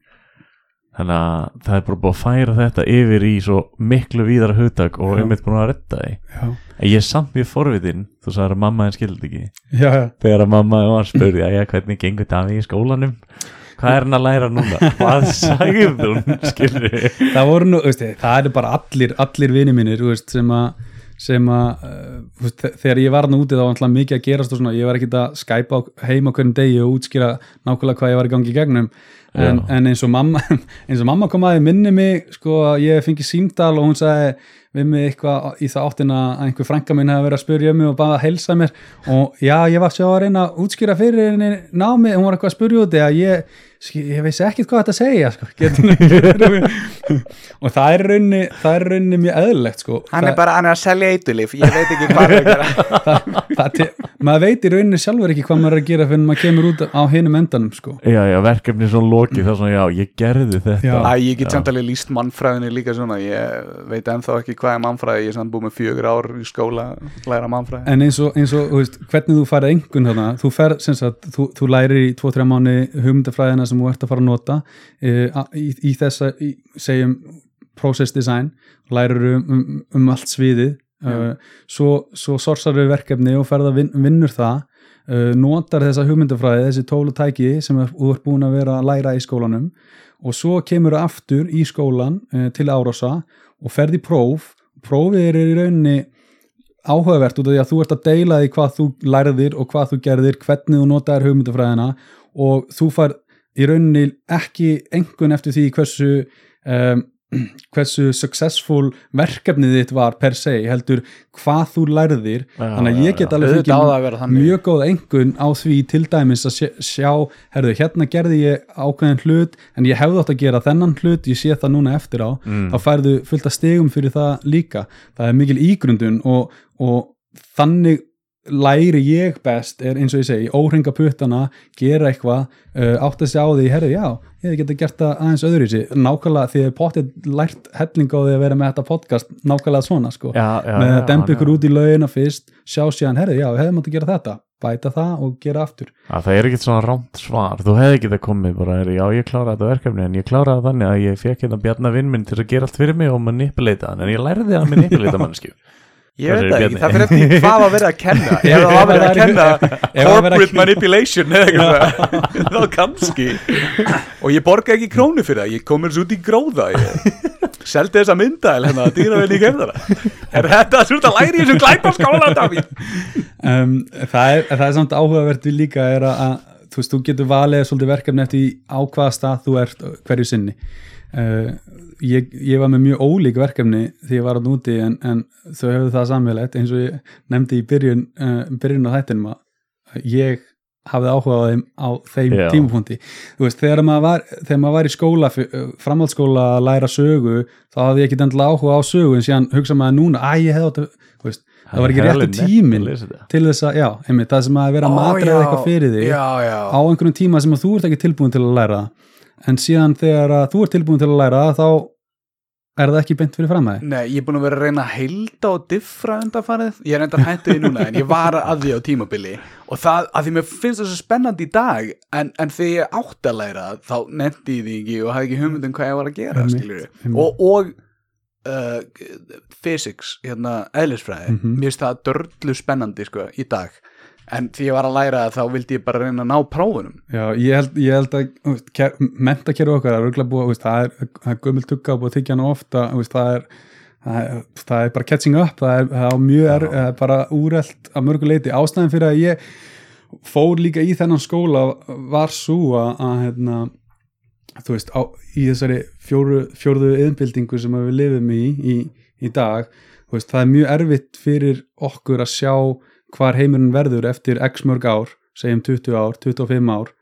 Þannig að það er bara búið að færa þetta yfir í svo miklu víðara hugtak og Já. einmitt búin að því. já, En ég er samt mjög forvitin, þú sagðir að mamma en skildi ekki já, já. þegar að mamma var spurði að hvernig gengur Daví í skólanum hvað er hann að læra núna? Hvað sagði skilur það voru nú, veist, það er bara allir allir vini mínir þú veist, sem að sem að uh, þú þegar ég var hann úti þá var alltaf mikið að gerast og svona, ég var ekkit að skæpa heim á hverjum degi og útskýra nákvæmlega hvað ég var í gangi í gegnum. En, en eins og mamma eins og mamma kom að þið minni mig sko að ég fengi símdal og hún sagði við mig eitthvað í það áttina að einhver frænka minn hefði verið að spyrja um mig og bara að heilsa mér. Og já, ég var svo að reyna að útskýra fyrir henni námi, hún var eitthvað að spyrja út að ég, ég veist ekkert hvað þetta segja sko. getur, getur, og það er í rauninni það er í rauninni mjög eðlilegt sko. hann það, er bara, hann er að selja eitulif ég veit ekki hvað er að það, það, te- maður veit í rauninni sjálfur ekki hvað maður er að gera fyrir maður kemur út á hinum endanum sko. já já verkefni er svona lokið það er svona já ég gerði þetta Já. Æ, ég get samt alveg líst mannfræðinni líka svona ég veit ennþá ekki hvað er mannfræði ég er samt búið með fjögur ár í skóla að læra mannfræði en eins og, eins og veist, hvernig þú færið engun þarna, þú fer sem sagt, þú, þú lærir í 2-3 mánu hugmyndafræðina sem þú ert að fara að nota e, í, í þessa, í, segjum process design, lærir um, um, um allt sviðið uh, svo, svo sorsar við verkefni og ferða vin, vinnur það uh, notar þessa hugmyndafræði, þessi tólu tæki sem þú ert búin að vera að læra í skólanum og svo kemur það aftur í skólan uh, til árása og ferði próf. Prófið er í rauninni áhugavert út af því að þú ert að deila því hvað þú lærðir og hvað þú gerðir, hvernig þú notaðir hugmyndafræðina og þú far í rauninni ekki engun eftir því hversu um, hversu successful verkefnið þitt var per se, heldur hvað þú lærðir, þannig að ég get alveg að vera þannig. mjög góð engun á því til dæmis að sjá, herðu, hérna gerði ég ákveðin hlut en ég hefði átt að gera þennan hlut ég sé það núna eftir á, þá færðu fullt að stegum fyrir það líka, það er mikil ígrundun og, og þannig læri ég best er eins og ég segi, óhringa puttana gera eitthvað, uh, átt að sjá því herru, já, ég geta gert það aðeins öðru í nákvæmlega því að potið lært helling á því að vera með þetta podcast nákvæmlega svona sko, já, já, með að dempa ykkur út í laugina fyrst, sjá síðan, herru, já, hefðum átt að gera þetta bæta það og gera aftur. Já, það er ekkert svona rámt svar. Þú hefði getað komið bara, er, já ég kláraði þetta verkefni en ég kláraði það þannig að ég fekk hérna bjarnar vinn minn til að gera allt fyrir mig og manipuleita hann en ég lærði að manipuleita mannskju Ég veit það ekki, það fyrir eftir hvað var verið að kenna. Ef það var verið að kenna það var að corporate manipulation eða eitthvað þá kannski. Og ég borga ekki krónu fyrir það. Ég kom mér svo út í gróða. Ég seldi þessa myndæl hérna að dýra vel í kemdara er þetta svo að læri í þessum glæpaskóla Davíð? um, það, er, það er samt áhugavert við líka er að, að þú veist, þú getur valið svolítið verkefni eftir á hvaða stað þú ert hverju sinni uh, ég, ég var með mjög ólík verkefni því ég var að núti en, en þau hefðu það samveilegt eins og ég nefndi í byrjun, uh, byrjun á þættinum að ég hafði áhuga á þeim á þeim Já. tímapunkti veist, þegar maður var, þegar maður var í skóla framhaldsskóla að læra sögu þá hafði ég ekki endilega áhuga á sögu en síðan hugsa maður núna, að ég hefði átt það var ekki réttu tíminn til þess að, já, einmitt, það sem að vera matræða já, eitthvað fyrir þig já, já. á einhvern tíma sem að þú ert ekki tilbúin til að læra það en síðan þegar að þú ert tilbúin til að læra þá er það ekki beint fyrir fram að þig Nei, ég er búin að vera að reyna að heilda og diffra undanfarið, ég er enda hættu því núna en ég var að því á tímabili. Og það, að því mér finnst það svo spennandi í dag en, en þegar ég átti að læra þá nefndi ég því ekki og hafði ekki hugmyndum hvað ég var að gera einmitt. og, og uh, physics, hérna eðlisfræði, Mhm. mér finnst það dörlu spennandi sko, í dag en því ég var að læra það, þá vildi ég bara reyna að ná prófunum. Já, ég held, ég held að mentakerfi okkar er örugglega búið, það er, er gömul tugga búið að tyggja hana ofta það, er, það, er, bara catching up það er, það er mjög er, bara úrelt að mörgu leiti, ástæðan fyrir að ég fór líka í þennan skóla var svo að, að hérna, þú veist, á, í þessari fjóru, fjórðu yðnbildingu sem við lifum í, í í dag, Þú veist, það er mjög erfitt fyrir okkur að sjá hvar heimurinn verður eftir x mörg ár, segjum 20 ár 25 ár,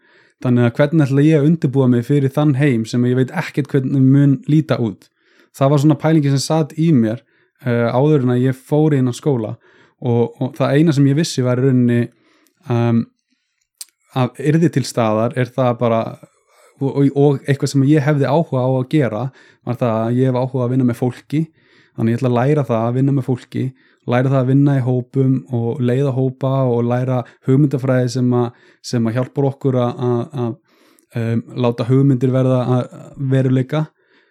þannig að hvernig ætla ég að undirbúa mig fyrir þann heim sem ég veit ekkert hvernig mun líta út? Það var svona pælingi sem satt í mér uh, áður en að ég fóri inn á skóla og, og það eina sem ég vissi var rauninni um, að yrði til staðar er það bara og, og, og eitthvað sem ég hefði áhuga á að gera var það að ég hef áhuga að vinna með fólki þannig ég ætla að læra það að vinna með fólki læra það að vinna í hópum og leiða hópa og læra hugmyndafræði sem að, sem að hjálpar okkur að, að, að um, láta hugmyndir verða að veruleika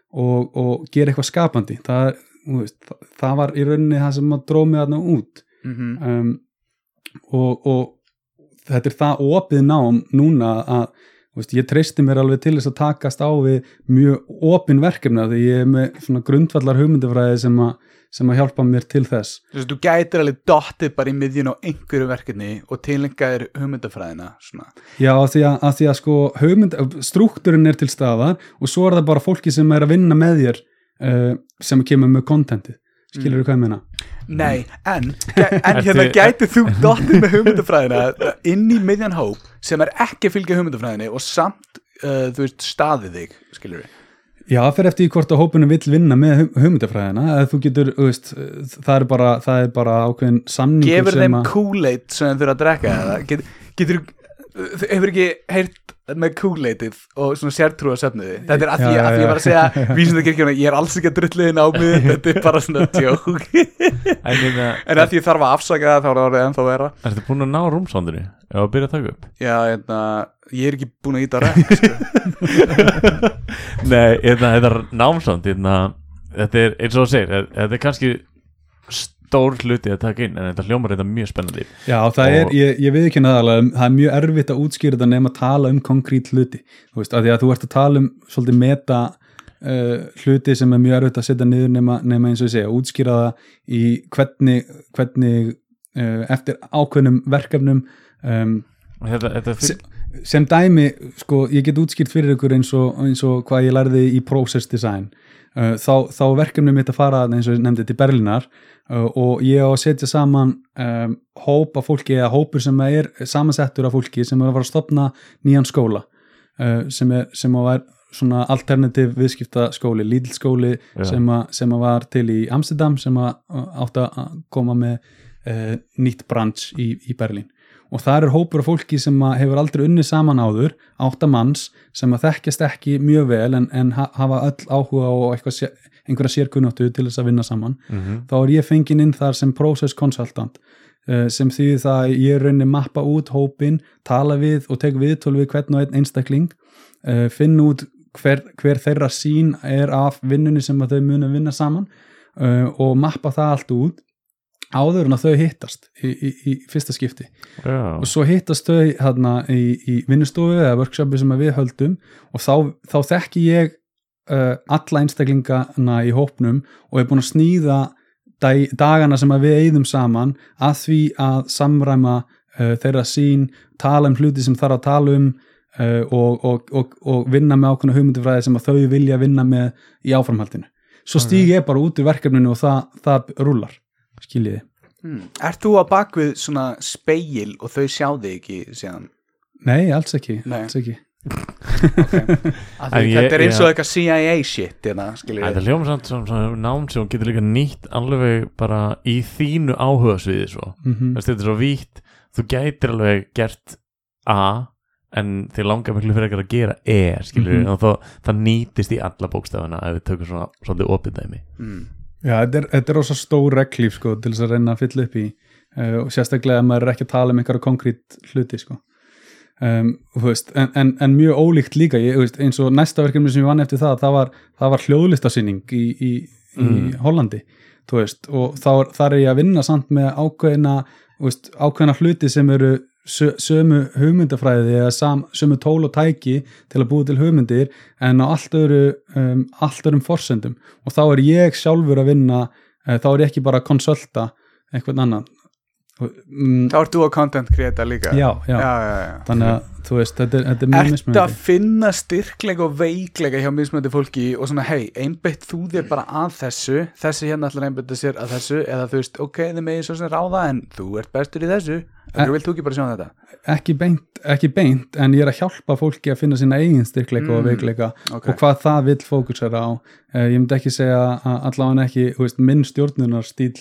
og, og gera eitthvað skapandi. Það, veist, það, það var í rauninni það sem að drómi þarna út. Mm um, og, og þetta er það opið nám núna að veist, ég treysti mér alveg til þess að takast á við mjög opin verkefna því ég er með svona grundvallar hugmyndafræði sem að, sem að hjálpa mér til þess Þú veist, þú gætir alveg dottið bara í miðjun á einhverju verkefni og tilengaðir hugmyndafræðina svona. Já, að því að, að, því að sko hugmynd, struktúrin er til staðar og svo er það bara fólki sem er að vinna með þér uh, sem kemur með kontentið skilur þú hvað ég meina? Nei, en, en hérna gætið þú dottið með hugmyndafræðina inn í miðjan hóp sem er ekki að fylgja hugmyndafræðinni og samt, uh, þú veist, staðið þig, skilur við. Já, það fer eftir í hvort að hópunum vill vinna með hug- hugmyndafræðina þú getur, veist, það er bara, það er bara ákveðin samningur Gefur sem þeim að Kool-Aid sem þeir þurfa að drekka eða Get, getur, þú hefur ekki heyrt með Kool-Aidið og svona sértrúa söfniði þetta er að því Já, já, að ég var að segja já. vísindakirkjuna, ég er alls ekki að drulliðin á mig þetta er bara svona tjók En að því ég þarf að afsaka það þá er það orðið ennþá vera ertu búin að ná rúmsándinu? Ef að byrja að taka upp já, hérna, ég er ekki búin að íta rætt sko. Nei, hérna, þetta er námsánd hérna, Þetta er, eins og þú segir Þetta er kannski stór hluti að taka inn En þetta hljómar þetta mjög spennandi. Já, það er, ég, ég við ekki neðalega það er mjög erfitt að útskýra þetta nema að tala um konkrét hluti, þú veist, að því að þú ert að tala um svolítið meta uh, hluti sem er mjög erfitt að setja niður nema eins og ég segja, útskýra það í hvernig, hvernig uh, eftir ákveðnum verkefnum um, Þetta, þetta Se- fylg, sem dæmi, sko, ég get útskýrt fyrir ykkur eins og, eins og hvað ég lærði í process design. Uh, þá, þá er verkefni mitt að fara eins og ég nefndi til Berlinar og ég á að setja saman um, hóp af fólki eða hópur sem er samansettur af fólki sem er að fara að stopna nýjan skóla uh, sem, er, sem að var svona alternativ viðskipta skóli, lítill skóli Já. sem, sem að var til í Amsterdam sem að átti að koma með uh, nýtt branch í, í Berlín og það er hópur af fólki sem hefur aldrei unnið saman áður, átta manns sem að þekkjast ekki mjög vel en, en ha- hafa öll áhuga og eitthvað, einhverja sérkunnáttu til þess að vinna saman mm þá er ég fenginn inn þar sem process consultant uh, sem þýðir það að ég raunni mappa út hópin, tala við og tek viðtöl við hvern og einn einstakling uh, finna út hver, hver þeirra sín er af vinnunni sem að þau munu vinna saman uh, og mappa það allt út áður en að þau hittast í, í, í fyrsta skipti. Já, og svo hittast þau hérna í, í vinnustofu eða workshopi sem að við höldum og þá, þá þekki ég uh, alla einstaklingana í hópnum og er búin að snýða dag, dagana sem við eigðum saman að því að samræma uh, þeirra sín, tala um hluti sem þarf að tala um uh, og, og, og, og vinna með ákveðna hugmyndifræði sem þau vilja vinna með í áframhaldinu. Svo stíg ég bara út í verkefninu og það, það rúlar, skiljiði. hmm. Ert þú á bakvið svona speil og þau sjá þig ekki síðan Nei, alls ekki, Nei. alls ekki. Ég- þetta er eins og eitthvað CIA shit hérna, Þetta við hljómar samt sem svona nám sem hún getur líka nýtt alveg bara í þínu áhugasviði svo. Mm Veist, þetta er svo vítt, þú gætir alveg gert A en þið langar miklu fyrir að gera E skilur Mhm. og þá, það nýtist í alla bókstafana ef við tökum svona svolítið opið dæmi mm. Já, þetta er, þetta er rosa stór reglíf sko, til þess að reyna að fylla upp í uh, og sérstaklega að maður er ekki að tala um einhverja konkrét hluti sko. Um, veist, en, en, en mjög ólíkt líka ég, veist, eins og næsta verkefni sem ég vann eftir það það var, það var hljóðlistasýning í, í, í Mm. Hollandi þú veist, og þá, þar er ég að vinna samt með ákveðina, ákveðina hluti sem eru sö, sömu hugmyndafræði eða sam, sömu tól og tæki til að búa til hugmyndir en á allt öru um, allt örum forsendum og þá er ég sjálfur að vinna uh, þá er ég ekki bara að konsulta eitthvað annan um, Þá ert þú á content creator líka já, já, já, já, já. þannig að þú veist, þetta er, þetta er mjög Ertu að mismunandi finna styrkleika og veikleika hjá mismöndi fólki og svona, hei, einbeitt þú þér bara að þessu, þessi hérna ætlar að einbeita sér að þessu, eða þú veist, ok, þið megið svo sem ráða, en þú ert bestur í þessu en vilt þú ekki bara sjá þetta? ekki beint, ekki beint, en ég er að hjálpa fólki að finna sína eigin styrkleika og Mm, veikleika ok. og hvað það vill fókusera á uh, ég myndi ekki segja að allavega ekki þú veist, minn stjórnunar stíl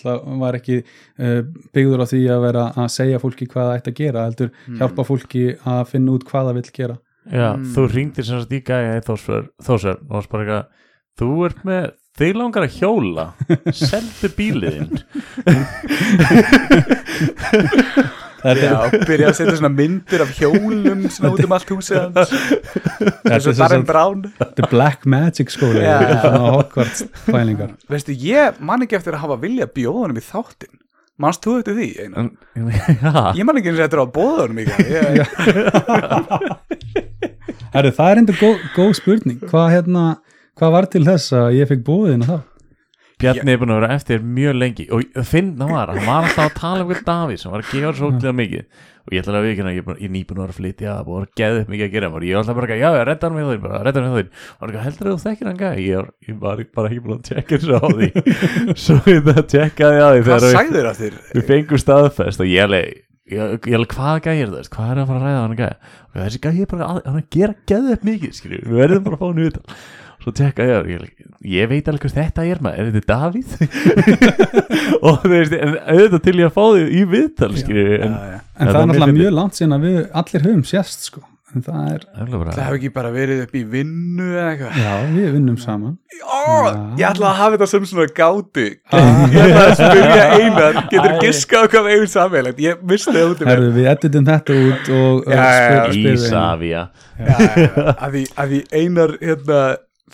var ekki uh, byggður á því að vera að segja fólki hvað það ætti að gera heldur Mm. hjálpa fólki að finna út hvað það vill gera. Já, Mm. þú ringdir sem sagt í gæja í þósver og varst bara eitthvað þú ert með, þig langar að hjóla. Seldu bíliðinn. Já, byrja að setja svona myndir af hjólum svona út um allt húsið hans. Eins og Darren Brown. Er Black Magic Hogwarts pælingar. Veistu, ég man ekki eftir að hafa vilja bjóðunum í þáttin Manst þú eftir því, Einar? Já, Ég man ekki eins og eftir að bóðunum í það ég, Herru, það er enda góð, góð spurning. Hvað, hérna, hvað var til þess að ég fekk búðina þá? Bjarni er búin að vera eftir mjög lengi. Og finna var, hann var alltaf að tala um hvernig Davíð sem var að gefa svo okkur mikið og ég ætla að við ég, er ég er nýbúin að að flytja og var geðið mikið að gera. Og ég var alltaf bara, já, já, redda hann með þau bara, redda hann með þau og hann heldur að þú þekkir hann gæði ég, var- ég var bara ekki búin að tjekka þessu á því. Svo ég það tjekkaði á því Hvað við- sagðir það þér? við fengum staðfest og ég alveg ég, ég alveg hvað gæði er það, hvað er að fara að ræða hann gæði og þessi gæði er bara að, að gera geðið upp mikið, skilju, við verðum bara að fá hann utan svo tekka ég, ég, ég veit alveg hvað þetta er maður, er þetta Davíð? Og þú veist en auðvitað til ég að fá þig í viðtal skilju, en Já, já. En Já, það það er náttúrulega mjög langt síðan að við allir höfum sérst sko. En það er, það hefur ekki bara verið upp í vinnu eða eitthvað? Já, við vinnum saman. Ó, Ég ætla að hafa þetta sem svona gáti Ég ætla að spyrja Einar Getur giskað hvað við eigum sammeilegt Ég misti það út um Herðu, við editum þetta út og Já, já, já. Ísafía. Að því, að því Einar hérna,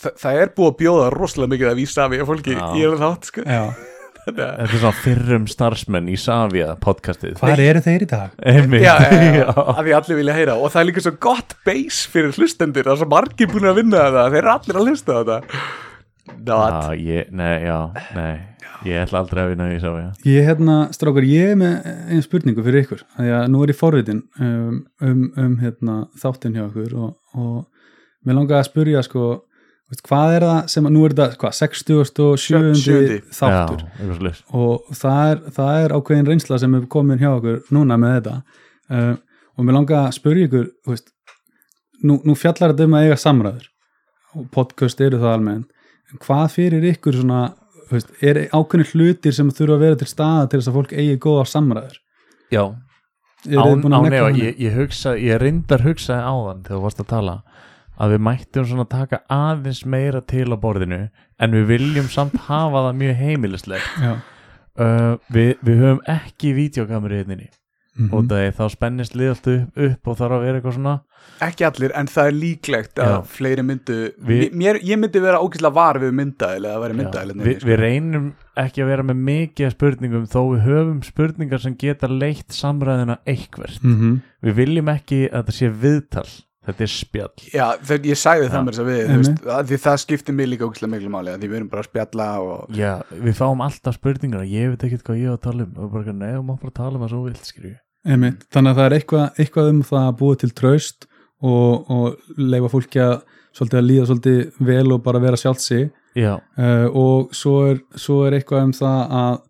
það, það er búið að bjóða rosalega mikið af Ísafi og fólki Já. Ég er að þátt sko. Að- þetta er svona fyrrum starfsmenn í Savia podcastið. Hvar eru þeir í dag? Einmitt. Já, já, já, að því allir vilja heyra. Og það er líka svo gott base fyrir hlustendur. Það er svo margir búin að vinna það þeir eru allir að hlusta á þetta. Not. Já, ég, nei, já, nei. Ég ætla aldrei að vinna í Savia Ég, hérna, strákar, ég er með einn spurningu fyrir ykkur, því að nú er ég forvitin um, um, um hérna, þáttinn hjá ykkur og, og mér langar að spurja, sko, hvað er það sem, nú er þetta, hvað, 67. Sjöundi. þáttur Já, og það er, það er ákveðin reynsla sem er komin hjá okkur núna með þetta uh, og mér langar að spurja ykkur, veist, nú, nú fjallar þetta um að eiga samræður og podcast eru það almennt, en hvað fyrir ykkur svona, veist, er ákveðin hlutir sem þurfa að vera til staða til þess að fólk eigi góða samræður? Já, án, án efa, ég, ég hugsa ég reyndar hugsaði áðan þegar þú varst að tala að við mættum svona taka aðeins meira til á borðinu en við viljum samt hafa það mjög heimilislegt. Já. uh, við, við höfum ekki vídeokameri hérna Mm og það er þá spennist lið allt upp, upp og þarf að vera eitthvað svona. Ekki allir, en það er líklegt að Já. fleiri myndu Vi- mér, ég myndi vera ógæslega var við myndaðil eða væri Já, myndaðil við, við reynum ekki að vera með mikið af spurningum þó við höfum spurningar sem geta leitt samræðina eitthvert. -hmm. við viljum ekki að það sé viðtal þetta er spjall Já, þegar ég sagði Já. það mér að við þú Einmitt. veist, að því það skiptir mig líka ógæslega miklu máli að því við erum bara að spjalla og Já, við fáum alltaf spurningar og ég veit ekkert hvað ég á að tala um og bara, nei, þú má bara tala um það svo vilt. Þannig að það er eitthvað, eitthvað um það að búa til traust og, og leifa fólki að, svolítið að líða svolítið vel og bara vera sjálft sig Já, uh, og svo er, svo er eitthvað um það að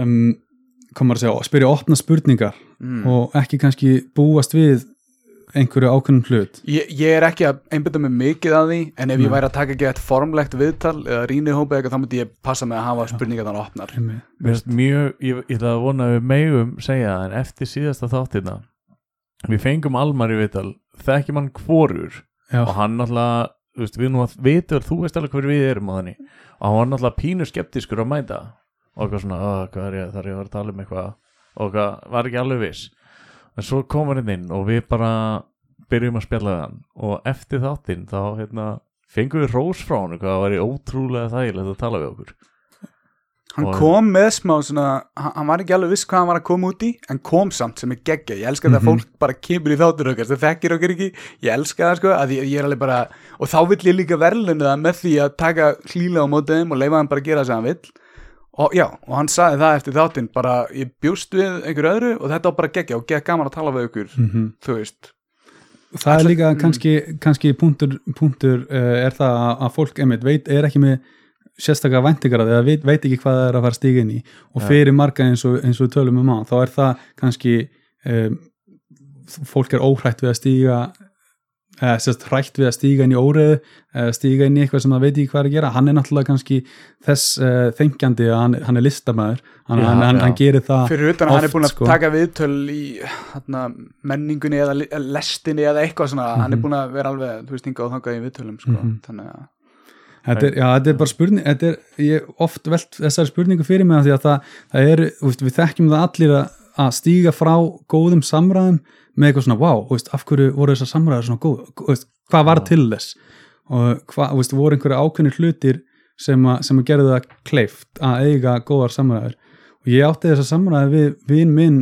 um, komar að segja, spyrja opna spurningar mm. og ekki kannski búast við einhverju ákveðnum hlut? Ég, ég er ekki að einbytta mig mikið að því en ef ég Nei. væri að taka ekki eitt formlegt viðtal eða rýni hópa eitthvað þá myndi ég passa mig að hafa spurningar þannig opnar. Mjög ég, ég ætla að vona að við megum segja það en eftir síðasta þáttina við fengum Almar í viðtal þekkjum hann hvorur Já, og hann náttúrulega, þú veist, við nú að vita þú veist alveg hver við erum á þannig. Og hann var náttúrulega pínu skeptiskur að mæta. Og eitthvað svona, "Ó, hvað er ég, þar ég var að tala um eitthvað? Og eitthvað, var ekki alveg viss en svo kom hann inn og við bara byrjum að spjalla hann. Og eftir þáttinn þá hérna fengum við rós frá hann hvað það var ótrúlega þægilegt að tala við okkur. Hann Og- kom með smá svona hann var ekki alveg viss hvað hann var að koma út í en kom samt sem er geggja, ég elska mm Mhm. það fólk bara kemur í þáttur okkar, það þekkir okkur ekki. Ég elska það sko, að ég, ég er alveg bara og þá vill ég líka verðlunni það með því að taka hlýla á mótið þeim og leifa hann bara að gera það sem hann vill og já, og hann sagði það eftir þáttinn bara, ég bjúst við einhverju öðru og þetta var bara geggja og gegg gaman að tala við ykkur mm þú veist, það er líka kannski, kannski punktur, punktur uh, er það að, fólk einmitt, veit, er ekki með sérstaklega væntingar að því að veit, veit ekki hvað það er að fara inn í. Og fyrir marga eins og, eins og tölum um á þá er það kannski um, fólk er óhrætt við að stíga sérst hrætt við að stíga inn í óreðu eða stíga inn í eitthvað sem það veit ekki hvað er að gera hann er náttúrulega kannski þess uh, þengjandi að hann, hann er listamæður hann, Já, hann, hann, já. hann gerir það fyrir utan að hann er oft, búin að sko. taka viðtöl í hana, menningunni eða lestinni eða eitthvað svona, hann er Mhm. búin að vera alveg þú veist, hingað og þangað í viðtölum sko. Mhm. þannig að Þetta er, já, þetta er bara spurning þetta er, ég oft velt þessari spurningu fyrir mig af því að það, það er, við þekkjum það allir að, að stíga frá góðum samræðum með eitthvað svona, wow, veist, af hverju voru þessar samræður svona góð, veist, hvað var til þess? Og hvað, þú veist, voru einhverju ákveðnir hlutir sem, a, sem að gerðu það kleift að eiga góðar samræður. Og ég átti þessar samræður við vin minn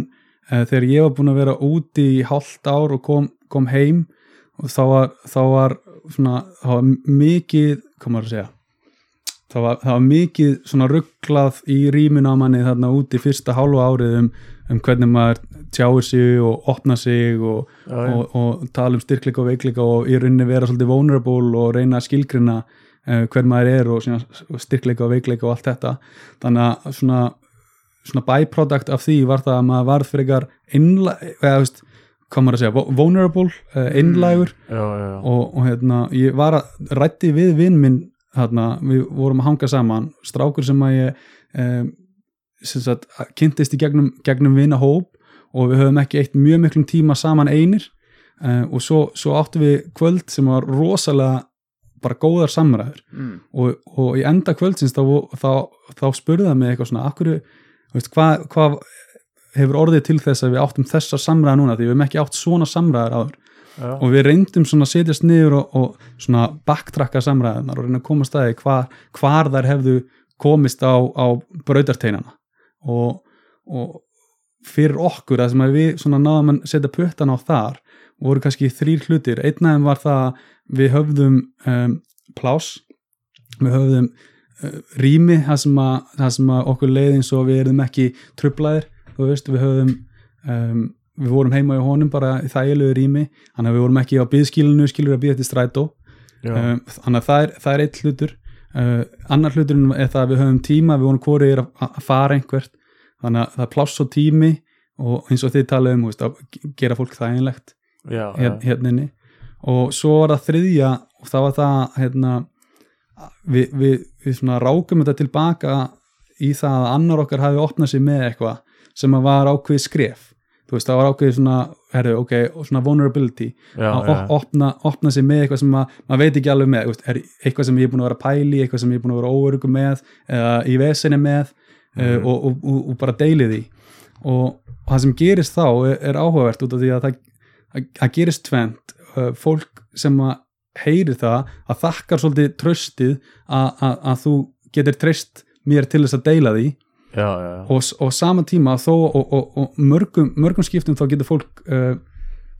uh, þegar ég var búin að vera úti í hálft ár og kom, kom heim. Og þá var, þá var svona, það var mikið maður að segja það var, það var mikið svona rugglað í rýmin á manni þarna úti fyrsta hálfa árið um, hvernig maður tjáir sig og opna sig og, Já, já. og, og tala um styrkleika og veikleika og í rauninni vera svolítið vulnerable og reyna að skilgrina uh, hver maður er og styrkleika og veikleika og allt þetta þannig að svona, svona byproduct af því var það að maður varð frekar innla, eða veist hvað maður að segja, vu- vulnerable, uh, innlægur já, já, já. og, og hérna, ég var að rætti við vinn minn hérna, við vorum að hanga saman strákur sem að ég um, sagt, kynntist í gegnum, gegnum vinahóp og við höfum ekki eitt mjög miklum tíma saman einir. Uh, og svo, svo áttum við kvöld sem var rosalega bara góðar samræður. Mm. og, og í enda kvöldsins þá, þá, þá spurði það mig eitthvað svona akkur, veist, hvað, hvað hefur orðið til þess að við áttum þessa samræða núna? Því við hefum ekki átt svona samræðar áður. Já. og við reyndum svona að setjast niður og, og svona backtracka samræðunar og reyna að koma að staði hvar, hvar þær hefðu komist á, á brautarteinana og, og fyrir okkur að sem að við svona náðum að setja puttan á þar voru kannski þrýr hlutir, einn af þeim var það að við höfðum um, plás við höfðum uh, rými það sem, að, það sem að okkur leið eins og við erum ekki trublaðir þú veist, við höfðum um, við vorum heima í honum bara í þægilegu rými þannig að við vorum ekki á byðskilinu skilur að byða til strætó. Um, þannig að það er, það er eitt hlutur uh, annar hluturinn er það að við höfum tíma við vorum hvori að, að fara einhvert. Þannig að það er pláss og tími og eins og þið talaðu um veist, að gera fólk já. hér, hérna inni. Og svo var það þriðja og það var það hérna, við, við, við svona rákum þetta tilbaka í það að annar okkar hafi opnað sig með eitthvað sem var ákveðið skref þú veist, það var ákveðið svona, herru, ok, svona vulnerability. Já, að op- opna, opna sig með eitthvað sem að, maður veit ekki alveg með er eitthvað sem ég er búin að vera pæli eitthvað sem ég er búin að vera óörugum með eða í vesinni með Mhm. uh, og, og, og, og bara deili því og, það sem gerist þá er, er áhugavert út af því að það að, að gerist tvent uh, fólk sem að heyri það að þakkar svolítið tröstið að, að, þú getur treyst mér til þess að deila því já, já, og, og sama tíma þó og, og, og mörgum, mörgum skiptum þá getur fólk uh,